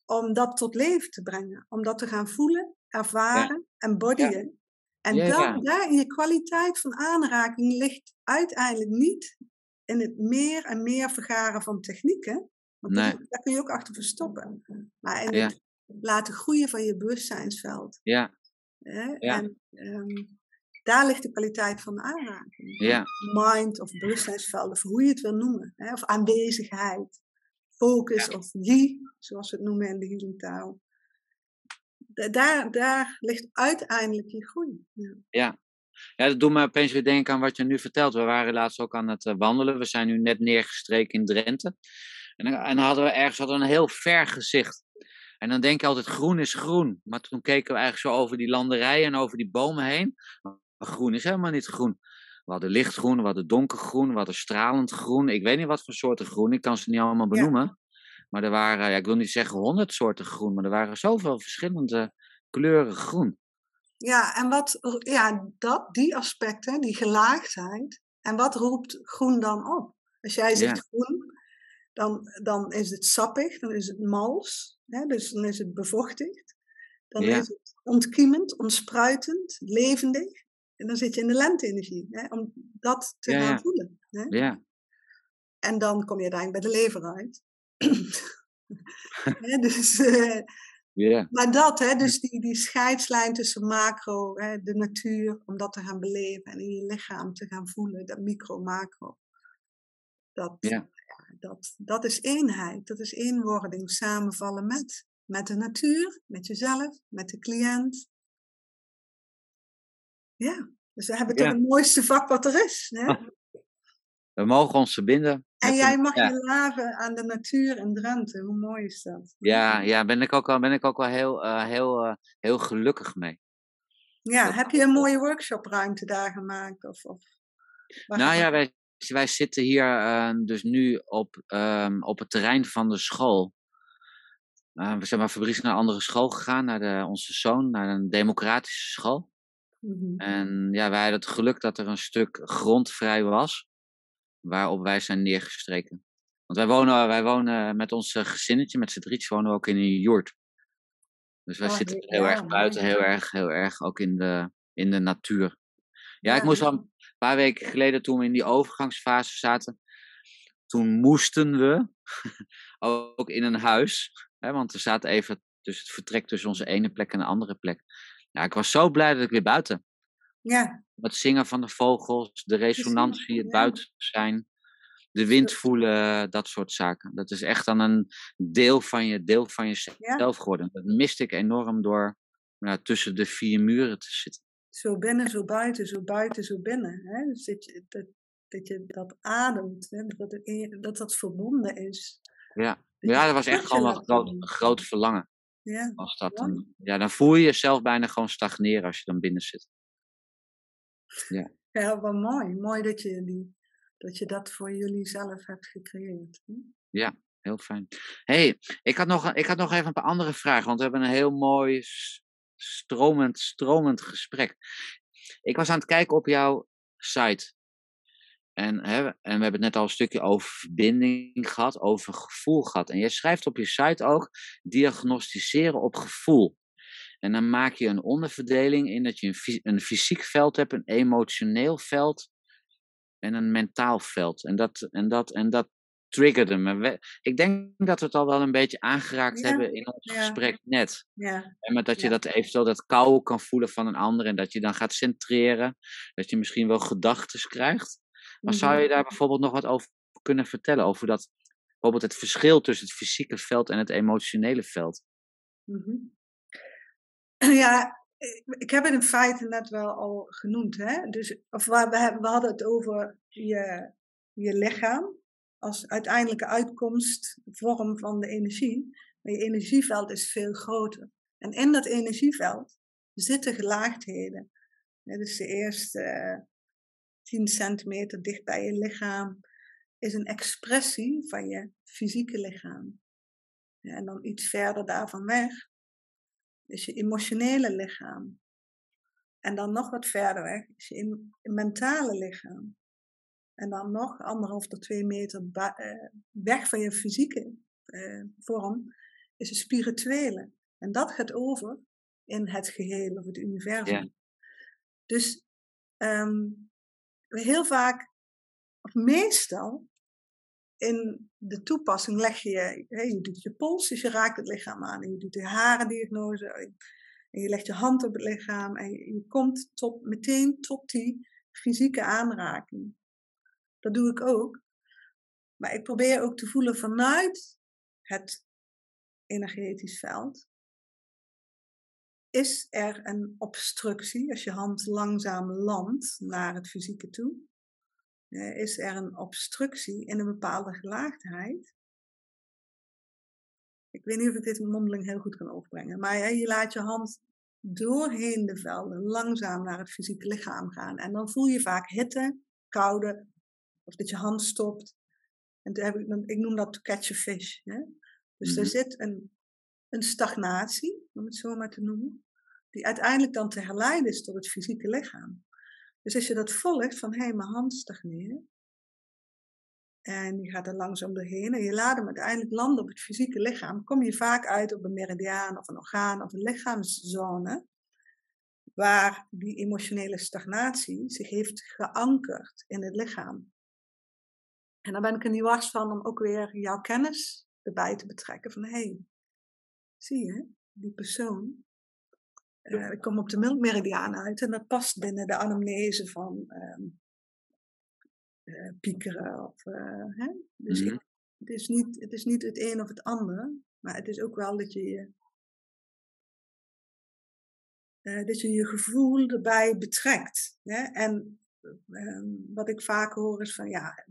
om dat tot leven te brengen. Om dat te gaan voelen, ervaren en bodyen. En dan, daar in je kwaliteit van aanraking ligt uiteindelijk niet in het meer en meer vergaren van technieken. Want nee. daar kun je ook achter verstoppen. Maar in het laten groeien van je bewustzijnsveld. Ja. En um, daar ligt de kwaliteit van de aanraking. Ja. Mind of bewustzijnsvelden, of hoe je het wil noemen. Hè? Of aanwezigheid, focus of yi, zoals we het noemen in de healingtaal. Daar, daar ligt uiteindelijk je groei. Ja. ja. Ja, dat doet me opeens weer denken aan wat je nu vertelt. We waren laatst ook aan het eh, wandelen. We zijn nu net neergestreken in Drenthe. En dan, en hadden we ergens hadden we een heel ver gezicht. En dan denk je altijd groen is groen. Maar toen keken we eigenlijk zo over die landerijen en over die bomen heen. Maar groen is helemaal niet groen. We hadden lichtgroen, we hadden donkergroen, we hadden stralend groen. Ik weet niet wat voor soorten groen, ik kan ze niet allemaal benoemen. Maar er waren, ja, ik wil niet zeggen honderd soorten groen, maar er waren zoveel verschillende kleuren groen. Ja, en wat, ja, dat, die aspecten, die gelaagdheid. En wat roept groen dan op? Als jij zegt Ja. groen, dan, dan is het sappig, dan is het mals, hè, dus dan is het bevochtigd. Dan Ja. is het ontkiemend, ontspruitend, levendig. En dan zit je in de lente-energie, hè, om dat te Ja, gaan voelen. Hè? Ja. En dan kom je uiteindelijk bij de lever uit. <laughs> Hè, dus, eh, maar dat, hè, dus die, die scheidslijn tussen macro, hè, de natuur, om dat te gaan beleven en in je lichaam te gaan voelen, dat micro-macro. Dat, Ja. Dat, dat is eenheid, dat is eenwording, samenvallen met. Met de natuur, met jezelf, met de cliënt. Ja, dus we hebben toch het mooiste vak wat er is. Hè? <laughs> We mogen ons verbinden. En jij mag ja. je laven aan de natuur in Drenthe. Hoe mooi is dat? Ja, ja, ben ik ook wel, ben ik ook wel heel, eh, heel, eh, heel gelukkig mee. Ja, Dat- heb je een mooie workshopruimte daar gemaakt? Of, of Nou ja, wij, wij zitten hier eh, dus nu op, ehm, op het terrein van de school. Eh, we zijn maar Fabrice naar een andere school gegaan, naar de, onze zoon, naar een democratische school. Mhm. En ja, wij hadden het geluk dat er een stuk grond vrij was, waarop wij zijn neergestreken. Want wij wonen, wij wonen met ons eh, gezinnetje, met z'n drietjes, wonen we ook in een joert. Dus wij Oh, zitten he- heel ja, erg buiten, heel erg, heel erg ook in de, in de natuur. Ja, ik Ja, moest ja. Paar weken geleden, toen we in die overgangsfase zaten, toen moesten we <laughs> ook in een huis. Hè, want we zaten even tussen het vertrek tussen onze ene plek en de andere plek. Ja, ik was zo blij dat ik weer buiten. Ja, Het zingen van de vogels, de resonantie, het buiten zijn, de wind voelen, dat soort zaken. Dat is echt dan een deel van je, deel van jezelf geworden. Dat miste ik enorm door nou, tussen de vier muren te zitten. Zo binnen, zo buiten, zo buiten, zo binnen. Hè? Dus dat, je, dat, dat je dat ademt, hè? Dat, dat dat verbonden is. Ja, Dat ja dat was echt gewoon een groot, verlangen. Ja, dat dan, ja, dan voel je jezelf bijna gewoon stagneren als je dan binnen zit. ja, wat mooi. Mooi dat je, die, dat je dat voor jullie zelf hebt gecreëerd. Hm? Heel fijn. hey, ik, had nog, ik had nog even een paar andere vragen, want we hebben een heel mooi stromend, stromend gesprek. Ik was aan het kijken op jouw site. En, hè, en we hebben het net al een stukje over verbinding gehad, over gevoel gehad. En jij schrijft op je site ook diagnosticeren op gevoel. En dan maak je een onderverdeling in dat je een, een fysiek veld hebt, een emotioneel veld en een mentaal veld. En dat, en dat, en dat triggerde me. Ik denk dat we het al wel een beetje aangeraakt Ja, hebben in ons ja. gesprek net. Ja, En met dat je dat eventueel dat kou kan voelen van een ander en dat je dan gaat centreren. Dat je misschien wel gedachten krijgt. Maar zou mhm. je daar bijvoorbeeld nog wat over kunnen vertellen? Over dat, bijvoorbeeld het verschil tussen het fysieke veld en het emotionele veld? Mhm. Ja, ik- heb het in feite net wel al genoemd. Hè? Dus, of we, we hadden het over je, je lichaam als uiteindelijke uitkomst, vorm van de energie. Maar je energieveld is veel groter. En in dat energieveld zitten gelaagdheden. Dus de eerste eh, 10 centimeter dicht bij je lichaam is een expressie van je fysieke lichaam. En dan iets verder daarvan weg is je emotionele lichaam. En dan nog wat verder weg is je mentale lichaam. En dan nog anderhalf tot twee meter eh, weg van je fysieke eh, vorm is je spirituele. En dat gaat over in het geheel of het universum. Ja. Dus ehm, heel vaak, of meestal, in de toepassing leg je, hè, je doet je pols, dus je raakt het lichaam aan. En je doet de harendiagnose. En je legt je hand op het lichaam. En je, je komt tot, meteen tot die fysieke aanraking. Dat doe ik ook. Maar ik probeer ook te voelen vanuit het energetisch veld. Is er een obstructie als je hand langzaam landt naar het fysieke toe? Eh, is er een obstructie in een bepaalde gelaagdheid? Ik weet niet of ik dit mondeling heel goed kan overbrengen, maar je laat je hand doorheen de velden langzaam naar het fysieke lichaam gaan. En dan voel je vaak hitte, koude, of dat je hand stopt. En heb ik, ik noem dat to catch a fish. Hè? Dus Mhm. er zit een, een stagnatie, om het zo maar te noemen. die uiteindelijk dan te herleiden is tot het fysieke lichaam. Dus als je dat volgt van hé, hey, mijn hand stagneert. En je gaat er langzaam doorheen en je laat hem uiteindelijk landen op het fysieke lichaam. Kom je vaak uit op een meridiaan of een orgaan of een lichaamszone. Waar die emotionele stagnatie zich heeft geankerd in het lichaam. En dan ben ik er niet was van om ook weer jouw kennis erbij te betrekken. Van hé, hey, zie je, die persoon. Uh, ik kom op de melkmeridiaan uit en dat past binnen de anamnese van um, uh, piekeren. Of, uh, hè? Dus ik, het, is niet, het is niet het een of het ander, maar het is ook wel dat je je, dat je, je gevoel erbij betrekt. Hè? En ehm, wat ik vaak hoor is van ja,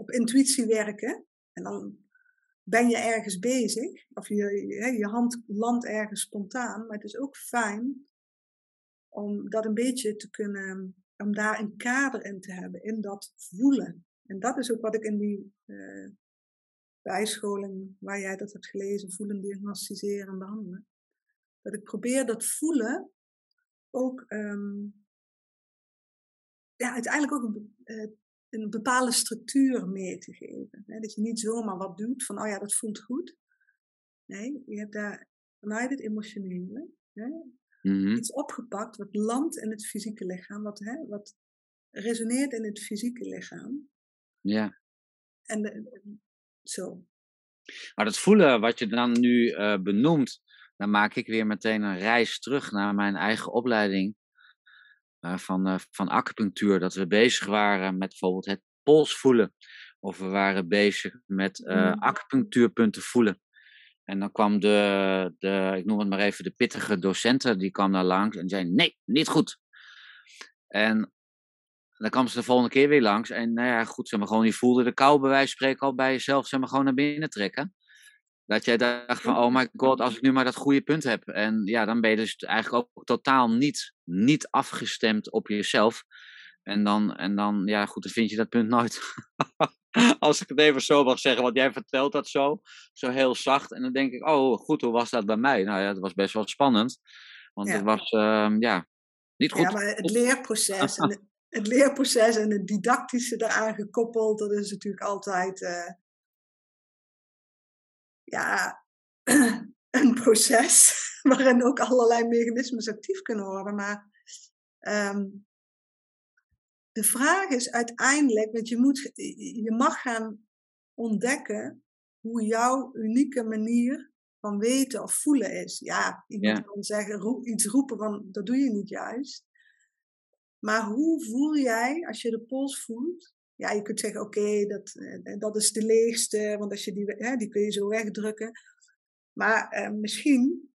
op intuïtie werken. En dan ben je ergens bezig, of je, je, je hand landt ergens spontaan, maar het is ook fijn om dat een beetje te kunnen, om daar een kader in te hebben, in dat voelen. En dat is ook wat ik in die uh, bijscholing, waar jij dat hebt gelezen, voelen, diagnosticeren en behandelen, dat ik probeer dat voelen ook um, ja, uiteindelijk ook uh, een bepaalde structuur mee te geven. Hè? Dat je niet zomaar wat doet van, oh ja, dat voelt goed. Nee, je hebt daar vanuit het emotionele hè, mm-hmm. iets opgepakt wat landt in het fysieke lichaam, wat, hè, wat resoneert in het fysieke lichaam. Ja. En de, zo. Maar dat voelen wat je dan nu uh, benoemt, dan maak ik weer meteen een reis terug naar mijn eigen opleiding van, uh, van acupunctuur. Dat we bezig waren met bijvoorbeeld het pols voelen. Of we waren bezig met uh, acupunctuurpunten voelen. En dan kwam de, de, ik noem het maar even, de pittige docenten, die kwam daar langs en zei, nee, niet goed. En dan kwam ze de volgende keer weer langs en nou ja, goed, zeg maar gewoon, je voelde de kou bij wijze van spreken al bij jezelf, zeg maar gewoon naar binnen trekken. Dat jij dacht van, oh my god, als ik nu maar dat goede punt heb. En ja, dan ben je dus eigenlijk ook totaal niet, niet afgestemd op jezelf. En dan, en dan, ja goed, dan vind je dat punt nooit. <laughs> als ik het even zo mag zeggen, want jij vertelt dat zo, zo heel zacht. En dan denk ik, oh goed, hoe was dat bij mij? Nou ja, dat was best wel spannend. Want het was, uh, ja, niet goed. Ja, maar het leerproces en het leerproces en het didactische daaraan gekoppeld, dat is natuurlijk altijd... Uh ja, <clears throat> een proces <laughs> waarin ook allerlei mechanismes actief kunnen worden. Maar um, de vraag is uiteindelijk, want je, moet, je mag gaan ontdekken hoe jouw unieke manier van weten of voelen is. Ja, iemand ja. kan zeggen, iets roepen van dat doe je niet juist. Maar hoe voel jij als je de pols voelt? Ja, je kunt zeggen, oké, dat, eh, dat is de leegste, want als je die, hè, die kun je zo wegdrukken. Maar eh, misschien,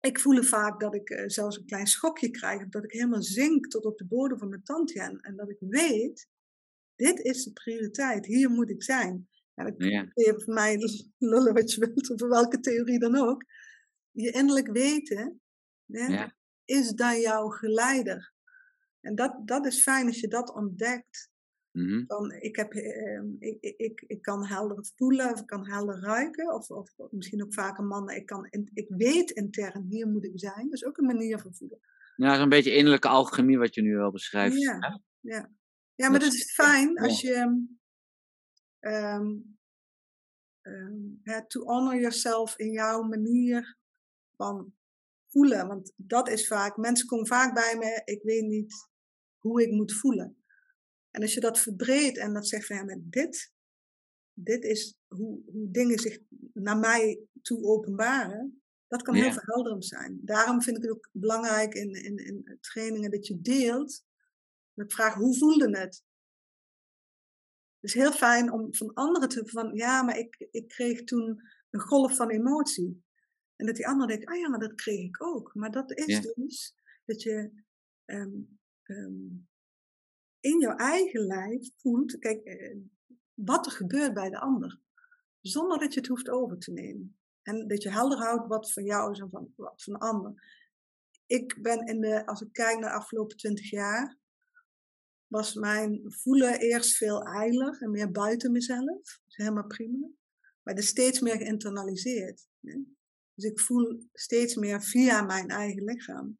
ik voel vaak dat ik uh, zelfs een klein schokje krijg, dat ik helemaal zink tot op de bodem van mijn tandje. En, en dat ik weet, dit is de prioriteit, hier moet ik zijn. En dan kun je voor mij lullen wat je wilt, of welke theorie dan ook. Je innerlijk weten, ja. is dan jouw geleider. En dat, dat is fijn als je dat ontdekt. Mm ik, heb, uh, ik, ik, ik kan helder voelen, of ik kan helder ruiken, of, of misschien ook vaker mannen, ik, kan, ik weet intern, hier moet ik zijn. Dat is ook een manier van voelen. Ja, zo'n beetje innerlijke alchemie wat je nu wel beschrijft. Ja, ja. ja maar dat, is fijn als je um, um, to honor yourself in jouw manier van voelen. Want dat is vaak, mensen komen vaak bij me, ik weet niet hoe ik moet voelen. En als je dat verbreedt en dat zegt van ja, met dit, dit is hoe, hoe dingen zich naar mij toe openbaren, dat kan heel verhelderend zijn. Daarom vind ik het ook belangrijk in, in, in trainingen dat je deelt. Met vraag, hoe voelde het? Het is heel fijn om van anderen te van, ja, maar ik, ik kreeg toen een golf van emotie. En dat die ander denkt, ah ja, maar dat kreeg ik ook. Maar dat is dus dat je um, um, in jouw eigen lijf voelt, kijk, eh, wat er gebeurt bij de ander. Zonder dat je het hoeft over te nemen. En dat je helder houdt wat van jou is en van, wat van de ander. Ik ben in de, als ik kijk naar de afgelopen twintig jaar, was mijn voelen eerst veel eiler en meer buiten mezelf. Dat is helemaal prima. Maar het is steeds meer geïnternaliseerd. Dus ik voel steeds meer via mijn eigen lichaam.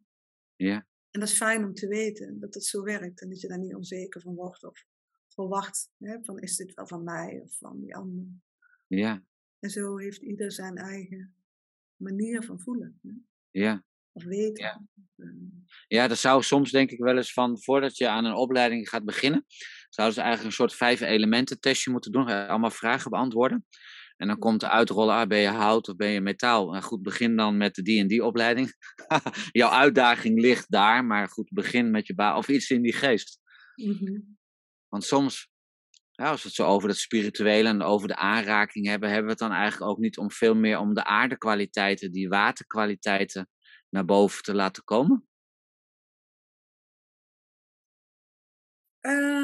Ja. En dat is fijn om te weten dat het zo werkt en dat je daar niet onzeker van wordt of verwacht hè, van is dit wel van mij of van die ander. Ja. En zo heeft ieder zijn eigen manier van voelen. Hè? Ja. Of weten. Ja. Ehm, Ja, dat zou soms denk ik wel eens van, voordat je aan een opleiding gaat beginnen, zouden ze eigenlijk een soort vijf elementen testje moeten doen, eh, allemaal vragen beantwoorden. En dan komt de uitrollen, ah, ben je hout of ben je metaal? Nou goed, begin dan met de die en die opleiding. <laughs> Jouw uitdaging ligt daar, maar goed, begin met je baan of iets in die geest. mhm. Want soms, ja, als we het zo over het spirituele en over de aanraking hebben, hebben we het dan eigenlijk ook niet om veel meer om de aardekwaliteiten, die waterkwaliteiten naar boven te laten komen. Ehm,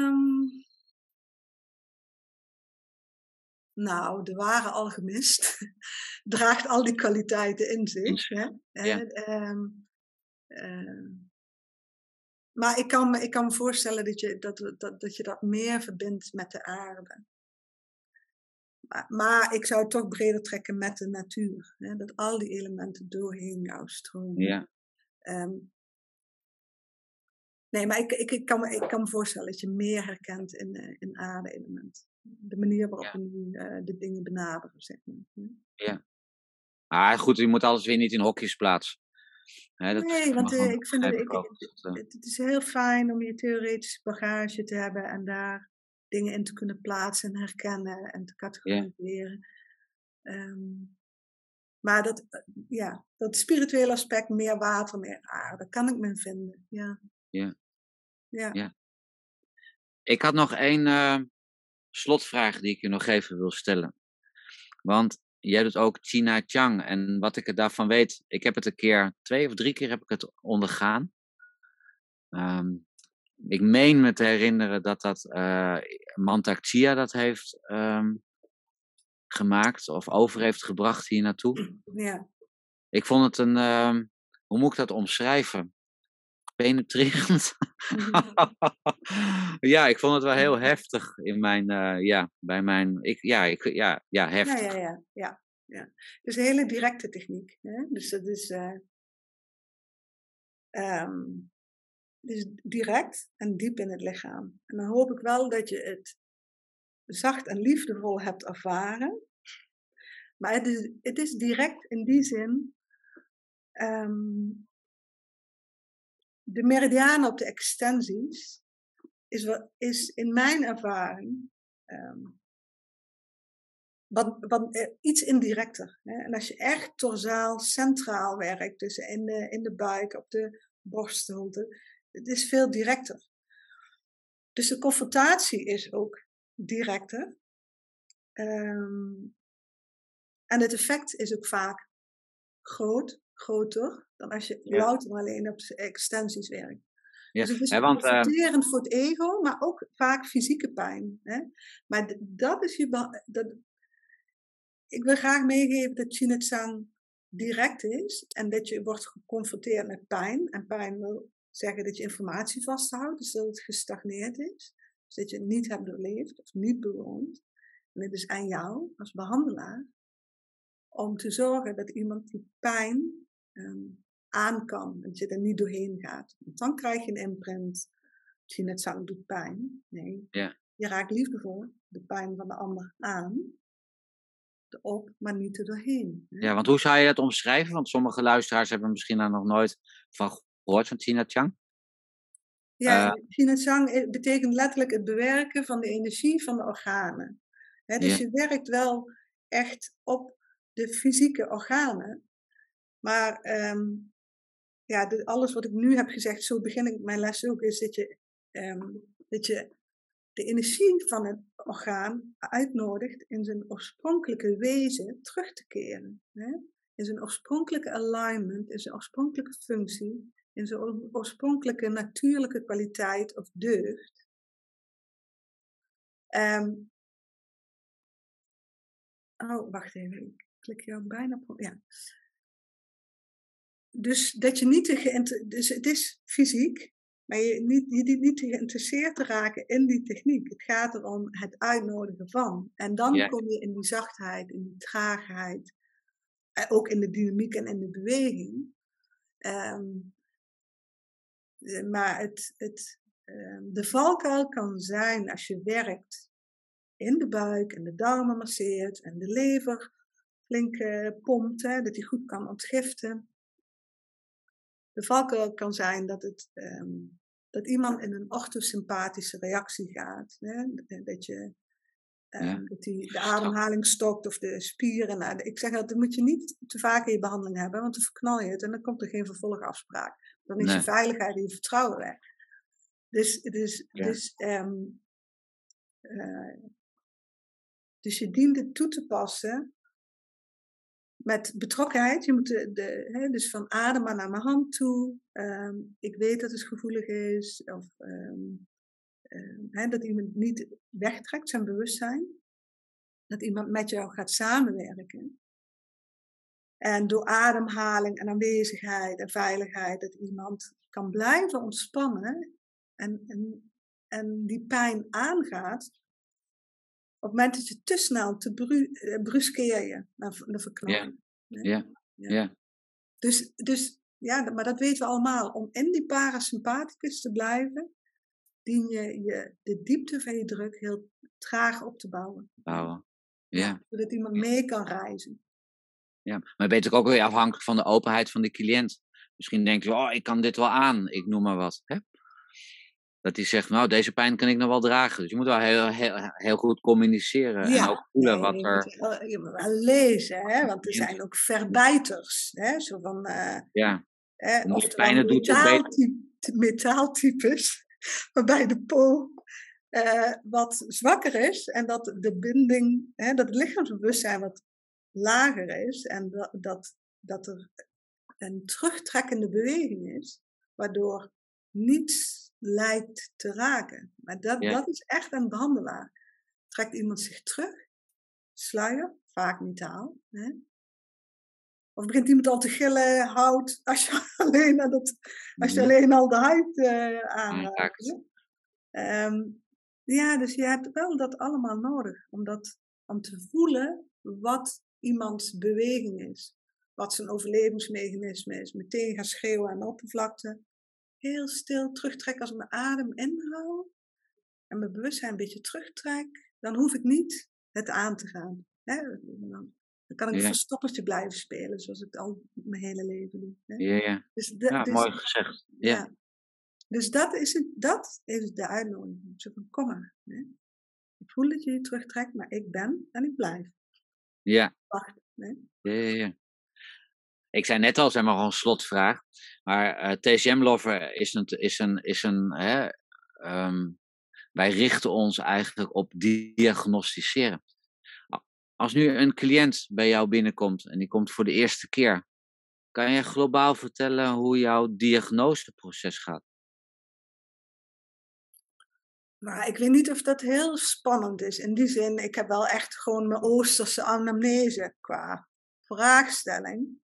nou, de ware alchemist <laughs> draagt al die kwaliteiten in zich. Hè? Ja. En, ehm, ehm, maar ik kan, me, ik kan me voorstellen dat je dat, dat, dat je dat meer verbindt met de aarde. Maar, maar ik zou het toch breder trekken met de natuur. Hè? Dat al die elementen doorheen jou stromen. Ja, Ehm, nee, maar ik, ik, ik, kan me, ik kan me voorstellen dat je meer herkent in, eh, in aarde-element. De manier waarop Ja. we nu eh, de dingen benaderen, zeg maar. Ja. maar goed, je moet alles weer niet in hokjes plaatsen. Hè, dat Nee, want eh, ik vind ik, eh, het, het is heel fijn om je theoretische bagage te hebben en daar dingen in te kunnen plaatsen en herkennen en te categoriseren. Ehm, maar dat, ja, dat spirituele aspect, meer water, meer aarde, kan ik me vinden. Ja. Ja. Ja. Ja. Ik had nog één slotvraag die ik je nog even wil stellen. Want jij doet ook China Chang. En wat ik er daarvan weet, ik heb het een keer, twee of drie keer heb ik het ondergaan. Ehm, ik meen me te herinneren dat dat eh Mantak Chia dat heeft ehm, gemaakt of over heeft gebracht hier naartoe. ja. Ik vond het een, ehm, hoe moet ik dat omschrijven? Penetrerend. <laughs> ja, ik vond het wel heel heftig in mijn, eh, ja, bij mijn, ik, ja, ik, ja, ja, heftig. Ja, ja, ja, ja, ja. Het is een hele directe techniek. Hè? Dus dat is, ehm, het is direct en diep in het lichaam. En dan hoop ik wel dat je het zacht en liefdevol hebt ervaren. Maar het is, het is direct in die zin. ehm, de meridianen op de extensies is, is in mijn ervaring ehm, wat, wat, eh, iets indirecter. Hè? En als je echt torsaal centraal werkt, dus in de, in de buik, op de borstholte, het is veel directer. Dus de confrontatie is ook directer. Ehm, en het effect is ook vaak groot, groter, dan als je Ja. louter alleen op extensies werkt. Ja, Dus het is want, eh, voor het ego, maar ook vaak fysieke pijn. Hè? Maar dat is je. Dat, ik wil graag meegeven dat Chinetsang direct is en dat je wordt geconfronteerd met pijn. En pijn wil zeggen dat je informatie vasthoudt, dus dat het gestagneerd is. Dus dat je het niet hebt doorleefd of niet bewoond. En het is aan jou als behandelaar om te zorgen dat iemand die pijn ehm, aan kan. Dat je er niet doorheen gaat. Want dan krijg je een imprint. Chinetsang doet pijn. Nee. Ja. Je raakt liefdevol de pijn van de ander aan. Erop, maar niet er doorheen. hè. ja, want hoe zou je dat omschrijven? Want sommige luisteraars hebben misschien daar nog nooit van gehoord van China Chang. Ja, eh, betekent letterlijk het bewerken van de energie van de organen. Hè, dus je werkt wel echt op de fysieke organen. Maar ehm, ja, alles wat ik nu heb gezegd, zo begin ik mijn les ook, is dat je, ehm, dat je de energie van het orgaan uitnodigt in zijn oorspronkelijke wezen terug te keren. Hè? In zijn oorspronkelijke alignment, in zijn oorspronkelijke functie, in zijn oor- oorspronkelijke natuurlijke kwaliteit of deugd. Ehm, oh, wacht even. Ik klik jou bijna. Ja. Dus dat je niet te Dus het is fysiek, maar je niet, je niet te geïnteresseerd te raken in die techniek. Het gaat erom het uitnodigen van. En dan Ja. kom je in die zachtheid, in die traagheid. eh, ook in de dynamiek en in de beweging. Ehm, eh, maar het, het, ehm, de valkuil kan zijn als je werkt in de buik en de darmen masseert en de lever flink pompt, hè, dat die goed kan ontgiften. De valkuil kan zijn dat, het, ehm, dat iemand in een orthosympathische reactie gaat. Hè? Dat, je, um, dat die, de ademhaling stokt of de spieren. Nou, ik zeg dat, dat moet je niet te vaak in je behandeling hebben, want dan verknal je het en dan komt er geen vervolgafspraak. Dan is je veiligheid en je vertrouwen weg. Dus, dus, dus, um, uh, dus je dient het toe te passen met betrokkenheid. Je moet de, hè, dus van adem maar naar mijn hand toe. Ehm, ik weet dat het gevoelig is. Of um, hè, dat iemand niet wegtrekt, zijn bewustzijn. Dat iemand met jou gaat samenwerken. En door ademhaling en aanwezigheid en veiligheid, dat iemand kan blijven ontspannen en, en, en die pijn aangaat. Op het moment dat je te snel te bru eh, bruskeer je naar, naar verknalling. Ja. Ja. ja. Dus, dus ja, maar dat weten we allemaal. Om in die parasympathicus te blijven, dien je, je de diepte van je druk heel traag op te bouwen. Bouwen, ja. Zodat iemand mee kan reizen. Ja, maar je bent ook weer afhankelijk van de openheid van de cliënt. Misschien denk je, oh, ik kan dit wel aan, ik noem maar wat. Hè? Dat hij zegt, nou, deze pijn kan ik nog wel dragen. Dus je moet wel heel, heel, heel goed communiceren ja, en ook voelen wat er... je moet wel lezen, hè? want er zijn ook verbijters. Hè? Zo van, uh, ja, hè? of pijn doet het metaaltypes, <laughs> waarbij de pool uh, wat zwakker is en dat de binding, hè, dat het lichaamsbewustzijn wat lager is en dat, dat, dat er een terugtrekkende beweging is, waardoor niets lijkt te raken. Maar dat, dat is echt een behandelaar. Trekt iemand zich terug, sluier, vaak metaal. Hè? Of begint iemand al te gillen, hout, <laughs> als je alleen, dat, als je alleen al de huid uh, aanraakt. Um, ja, dus je hebt wel dat allemaal nodig om, dat, om te voelen wat iemands beweging is. Wat zijn overlevingsmechanisme is. Meteen gaan schreeuwen aan de oppervlakte heel stil terugtrek als ik mijn adem inhoud en mijn bewustzijn een beetje terugtrek, dan hoef ik niet het aan te gaan. Hè? Dan, kan ik een verstoppertje blijven spelen, zoals ik al mijn hele leven doe. Hè? Ja, ja. Dus ja dus, mooi gezegd. Ja. Dus dat is, het, dat is de uitnodiging. Zo van, kom maar. Hè? Ik voel dat je je terugtrekt, maar ik ben en ik blijf. Ja. Wacht. Hè? Ja, ja, ja. Ik zei net al, zeg maar gewoon slotvraag. Maar eh, TCM Lover is een. Is een, is een hè, um, wij richten ons eigenlijk op diagnosticeren. Als nu een cliënt bij jou binnenkomt en die komt voor de eerste keer, kan je globaal vertellen hoe jouw diagnoseproces gaat? Maar ik weet niet of dat heel spannend is. In die zin, ik heb wel echt gewoon mijn Oosterse anamnese qua vraagstelling.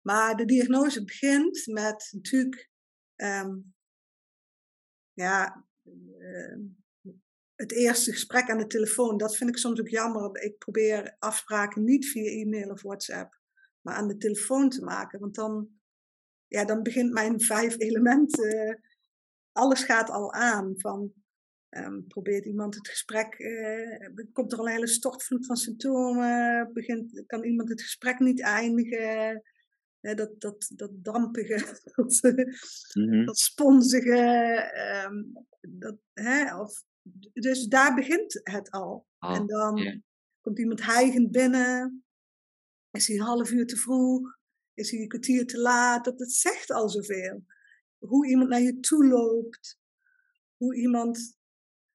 Maar de diagnose begint met natuurlijk um, ja, uh, het eerste gesprek aan de telefoon. Dat vind ik soms ook jammer. Ik probeer afspraken niet via e-mail of WhatsApp, maar aan de telefoon te maken. Want dan, ja, dan begint mijn vijf elementen. Alles gaat al aan. Van um, probeert iemand het gesprek, uh, komt er al een hele stortvloed van symptomen, begint, kan iemand het gesprek niet eindigen, dat, dat, dat dampige, <laughs> dat, mm dat sponsige. Ehm, dat, hè, of, dus daar begint het al. en dan komt iemand hijgend binnen. Is hij een half uur te vroeg? Is hij een kwartier te laat? Dat, dat zegt al zoveel. Hoe iemand naar je toe loopt. Hoe iemand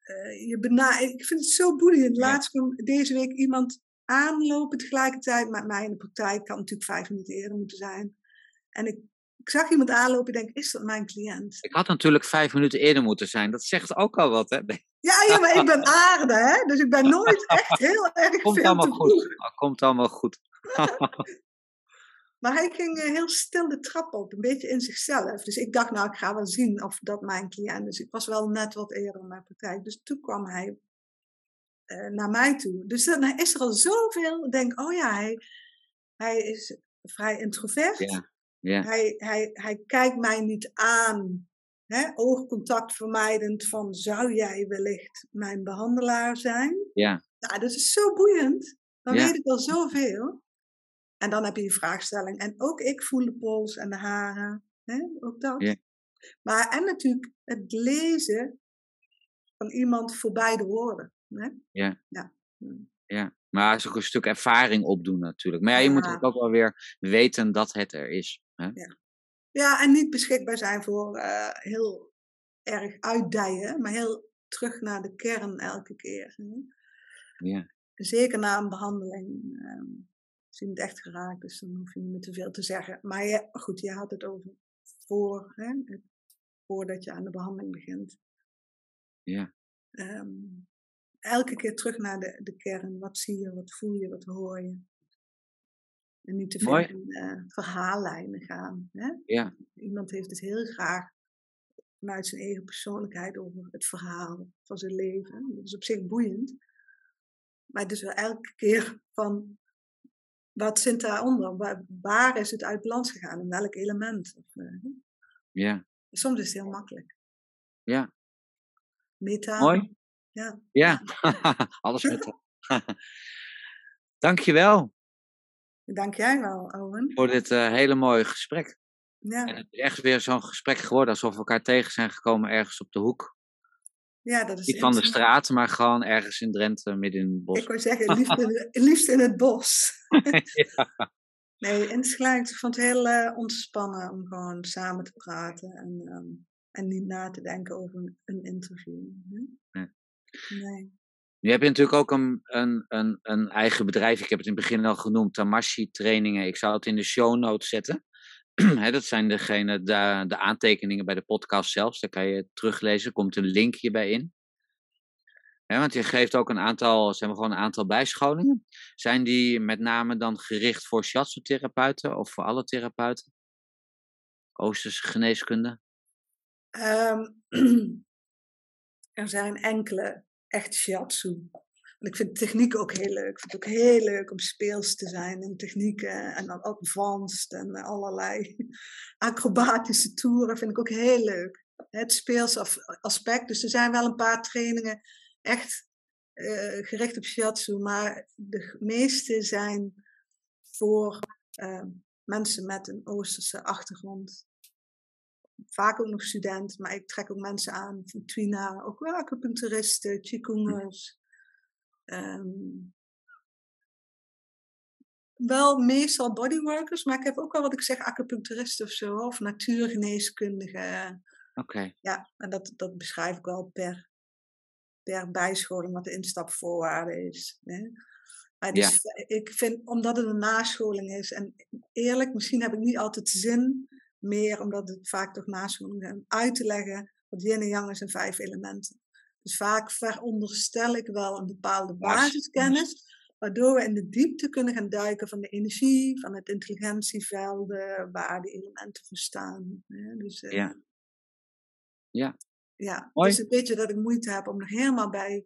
uh, je bena Ik vind het zo boeiend. Laatst kwam deze week iemand aanlopen tegelijkertijd. Maar mij in de praktijk kan natuurlijk vijf minuten eerder moeten zijn. En ik, ik zag iemand aanlopen en denk, is dat mijn cliënt? Ik had natuurlijk vijf minuten eerder moeten zijn. Dat zegt ook al wat, hè? <laughs> Ja, ja, maar ik ben aarde, hè? Dus ik ben nooit echt heel <laughs> erg komt veel allemaal goed. Komt allemaal goed. <laughs> maar hij ging eh, heel stil de trap op, een beetje in zichzelf. Dus ik dacht, nou, ik ga wel zien of dat mijn cliënt is. Ik was wel net wat eerder in mijn praktijk. Dus toen kwam hij uh, naar mij toe. Dus dan is er al zoveel. Ik denk, oh ja, hij, Hij is vrij introvert. Ja. Ja. Hij, hij, hij kijkt mij niet aan. Hè? Oogcontact vermijdend van zou jij wellicht mijn behandelaar zijn? Ja. Nou, dat is zo boeiend. Dan Ja. weet ik al zoveel. En dan heb je die vraagstelling. En ook ik voel de pols en de haren. Hè? Ook dat. Ja. Maar en natuurlijk het lezen van iemand voorbij de woorden. Hè? Ja. ja. Ja, maar het is ook een stuk ervaring opdoen natuurlijk. Maar ja, je moet Ja. ook wel weer weten dat het er is. Hè? Ja, en niet beschikbaar zijn voor eh, heel erg uitdijen, maar heel terug naar de kern elke keer. Hè? Ja. Zeker na een behandeling. ehm, als iemand echt geraakt is, dan hoef je niet meer te veel te zeggen. Maar je, goed, je had het over voor, hè, voordat je aan de behandeling begint. Ja. Ehm, elke keer terug naar de, de kern. Wat zie je, wat voel je, wat hoor je. En niet te veel in eh, verhaallijnen gaan. Hè? Ja. Iemand heeft het heel graag vanuit zijn eigen persoonlijkheid over het verhaal van zijn leven. Dat is op zich boeiend. Maar het is wel elke keer van, wat zit daaronder? Waar, waar is het uit balans gegaan? In welk element? Eh, Ja. soms is het heel makkelijk. Ja. Meta. Mooi. Ja. Ja, <laughs> <laughs> alles met. <laughs> Dankjewel Dank jij wel, Owen. voor dit eh, hele mooie gesprek. Ja, En het is echt weer zo'n gesprek geworden alsof we elkaar tegen zijn gekomen ergens op de hoek. ja dat is Niet van de straat, maar gewoon ergens in Drenthe, midden in het bos. Ik wou zeggen, liefst in, het- liefst in het bos. ja. Nee, insgelijks. Ik vond het heel eh, ontspannen om gewoon samen te praten en, ehm, en niet na te denken over een, een interview. Nee. Nee. Nu heb je natuurlijk ook een, een, een, een eigen bedrijf. Ik heb het in het begin al genoemd, Tamashi trainingen. Ik zou het in de show notes zetten. <clears throat> Dat zijn degene, de, de aantekeningen bij de podcast zelfs. Daar kan je het teruglezen. Er komt een link hierbij in. Want je geeft ook een aantal, zeg maar gewoon een aantal bijscholingen. Zijn die met name dan gericht voor shiatsu-therapeuten of voor alle therapeuten? Oosterse geneeskunde? Ehm, <clears throat> er zijn enkele echt shiatsu. En ik vind techniek ook heel leuk. Ik vind het ook heel leuk om speels te zijn in technieken en dan advanced en allerlei <laughs> acrobatische toeren vind ik ook heel leuk. Het speels aspect. Dus er zijn wel een paar trainingen echt eh, gericht op shiatsu, maar de meeste zijn voor eh, mensen met een Oosterse achtergrond vaak ook nog student, maar ik trek ook mensen aan van Twina, ook wel acupuncturisten, qigongers. ehm, wel meestal bodyworkers, maar ik heb ook wel wat ik zeg acupuncturisten of zo, of natuurgeneeskundigen. Oké, Ja, en dat, dat beschrijf ik wel per, per bijscholing wat de instapvoorwaarde is. Hè. Maar dus, ik vind, omdat het een nascholing is, en eerlijk, misschien heb ik niet altijd zin meer, omdat het vaak toch is, om uit te leggen wat yin en yang is in vijf elementen. Dus vaak veronderstel ik wel een bepaalde Basiskennis. waardoor we in de diepte kunnen gaan duiken van de energie, van het intelligentievelden, waar die elementen voor staan. hè. Dus, eh, Ja. Ja. ja, Mooi. dus een beetje dat ik moeite heb om nog helemaal bij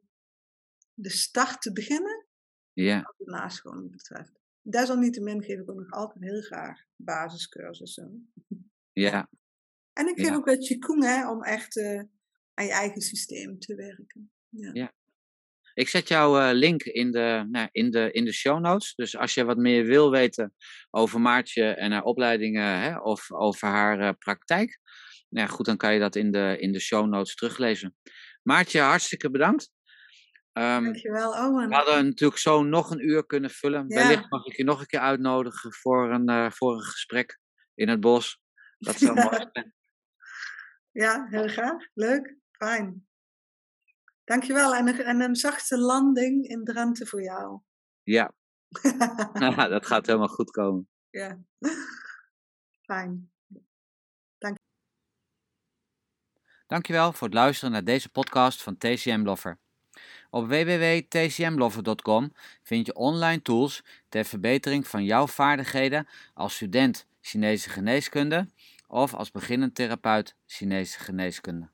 de start te beginnen, ja, wat de nascholing betreft. Desalniettemin geef ik ook nog altijd heel graag basiscursussen. Ja, En ik Ja. ook wel Qigong hè, om echt eh, aan je eigen systeem te werken. Ja. Ja. Ik zet jouw eh, link in de, nou, in, de, in de show notes. Dus als je wat meer wil weten over Maartje en haar opleidingen hè, of over haar eh, praktijk, nou ja, goed, dan kan je dat in de, in de show notes teruglezen. Maartje, hartstikke bedankt. Ehm, Dankjewel, Owen. we hadden natuurlijk zo nog een uur kunnen vullen. Ja. Wellicht mag ik je nog een keer uitnodigen voor een, voor een gesprek in het bos. Dat zou mooi <laughs> zijn. Ja, heel graag. Leuk. Fijn. Dankjewel. En een, en een zachte landing in Drenthe voor jou. Ja, <laughs> <laughs> dat gaat helemaal goed komen. ja. Fijn. Dankjewel voor het luisteren naar deze podcast van TCM Lover. Op www.tcmlover.com vind je online tools ter verbetering van jouw vaardigheden als student Chinese geneeskunde of als beginnend therapeut Chinese geneeskunde.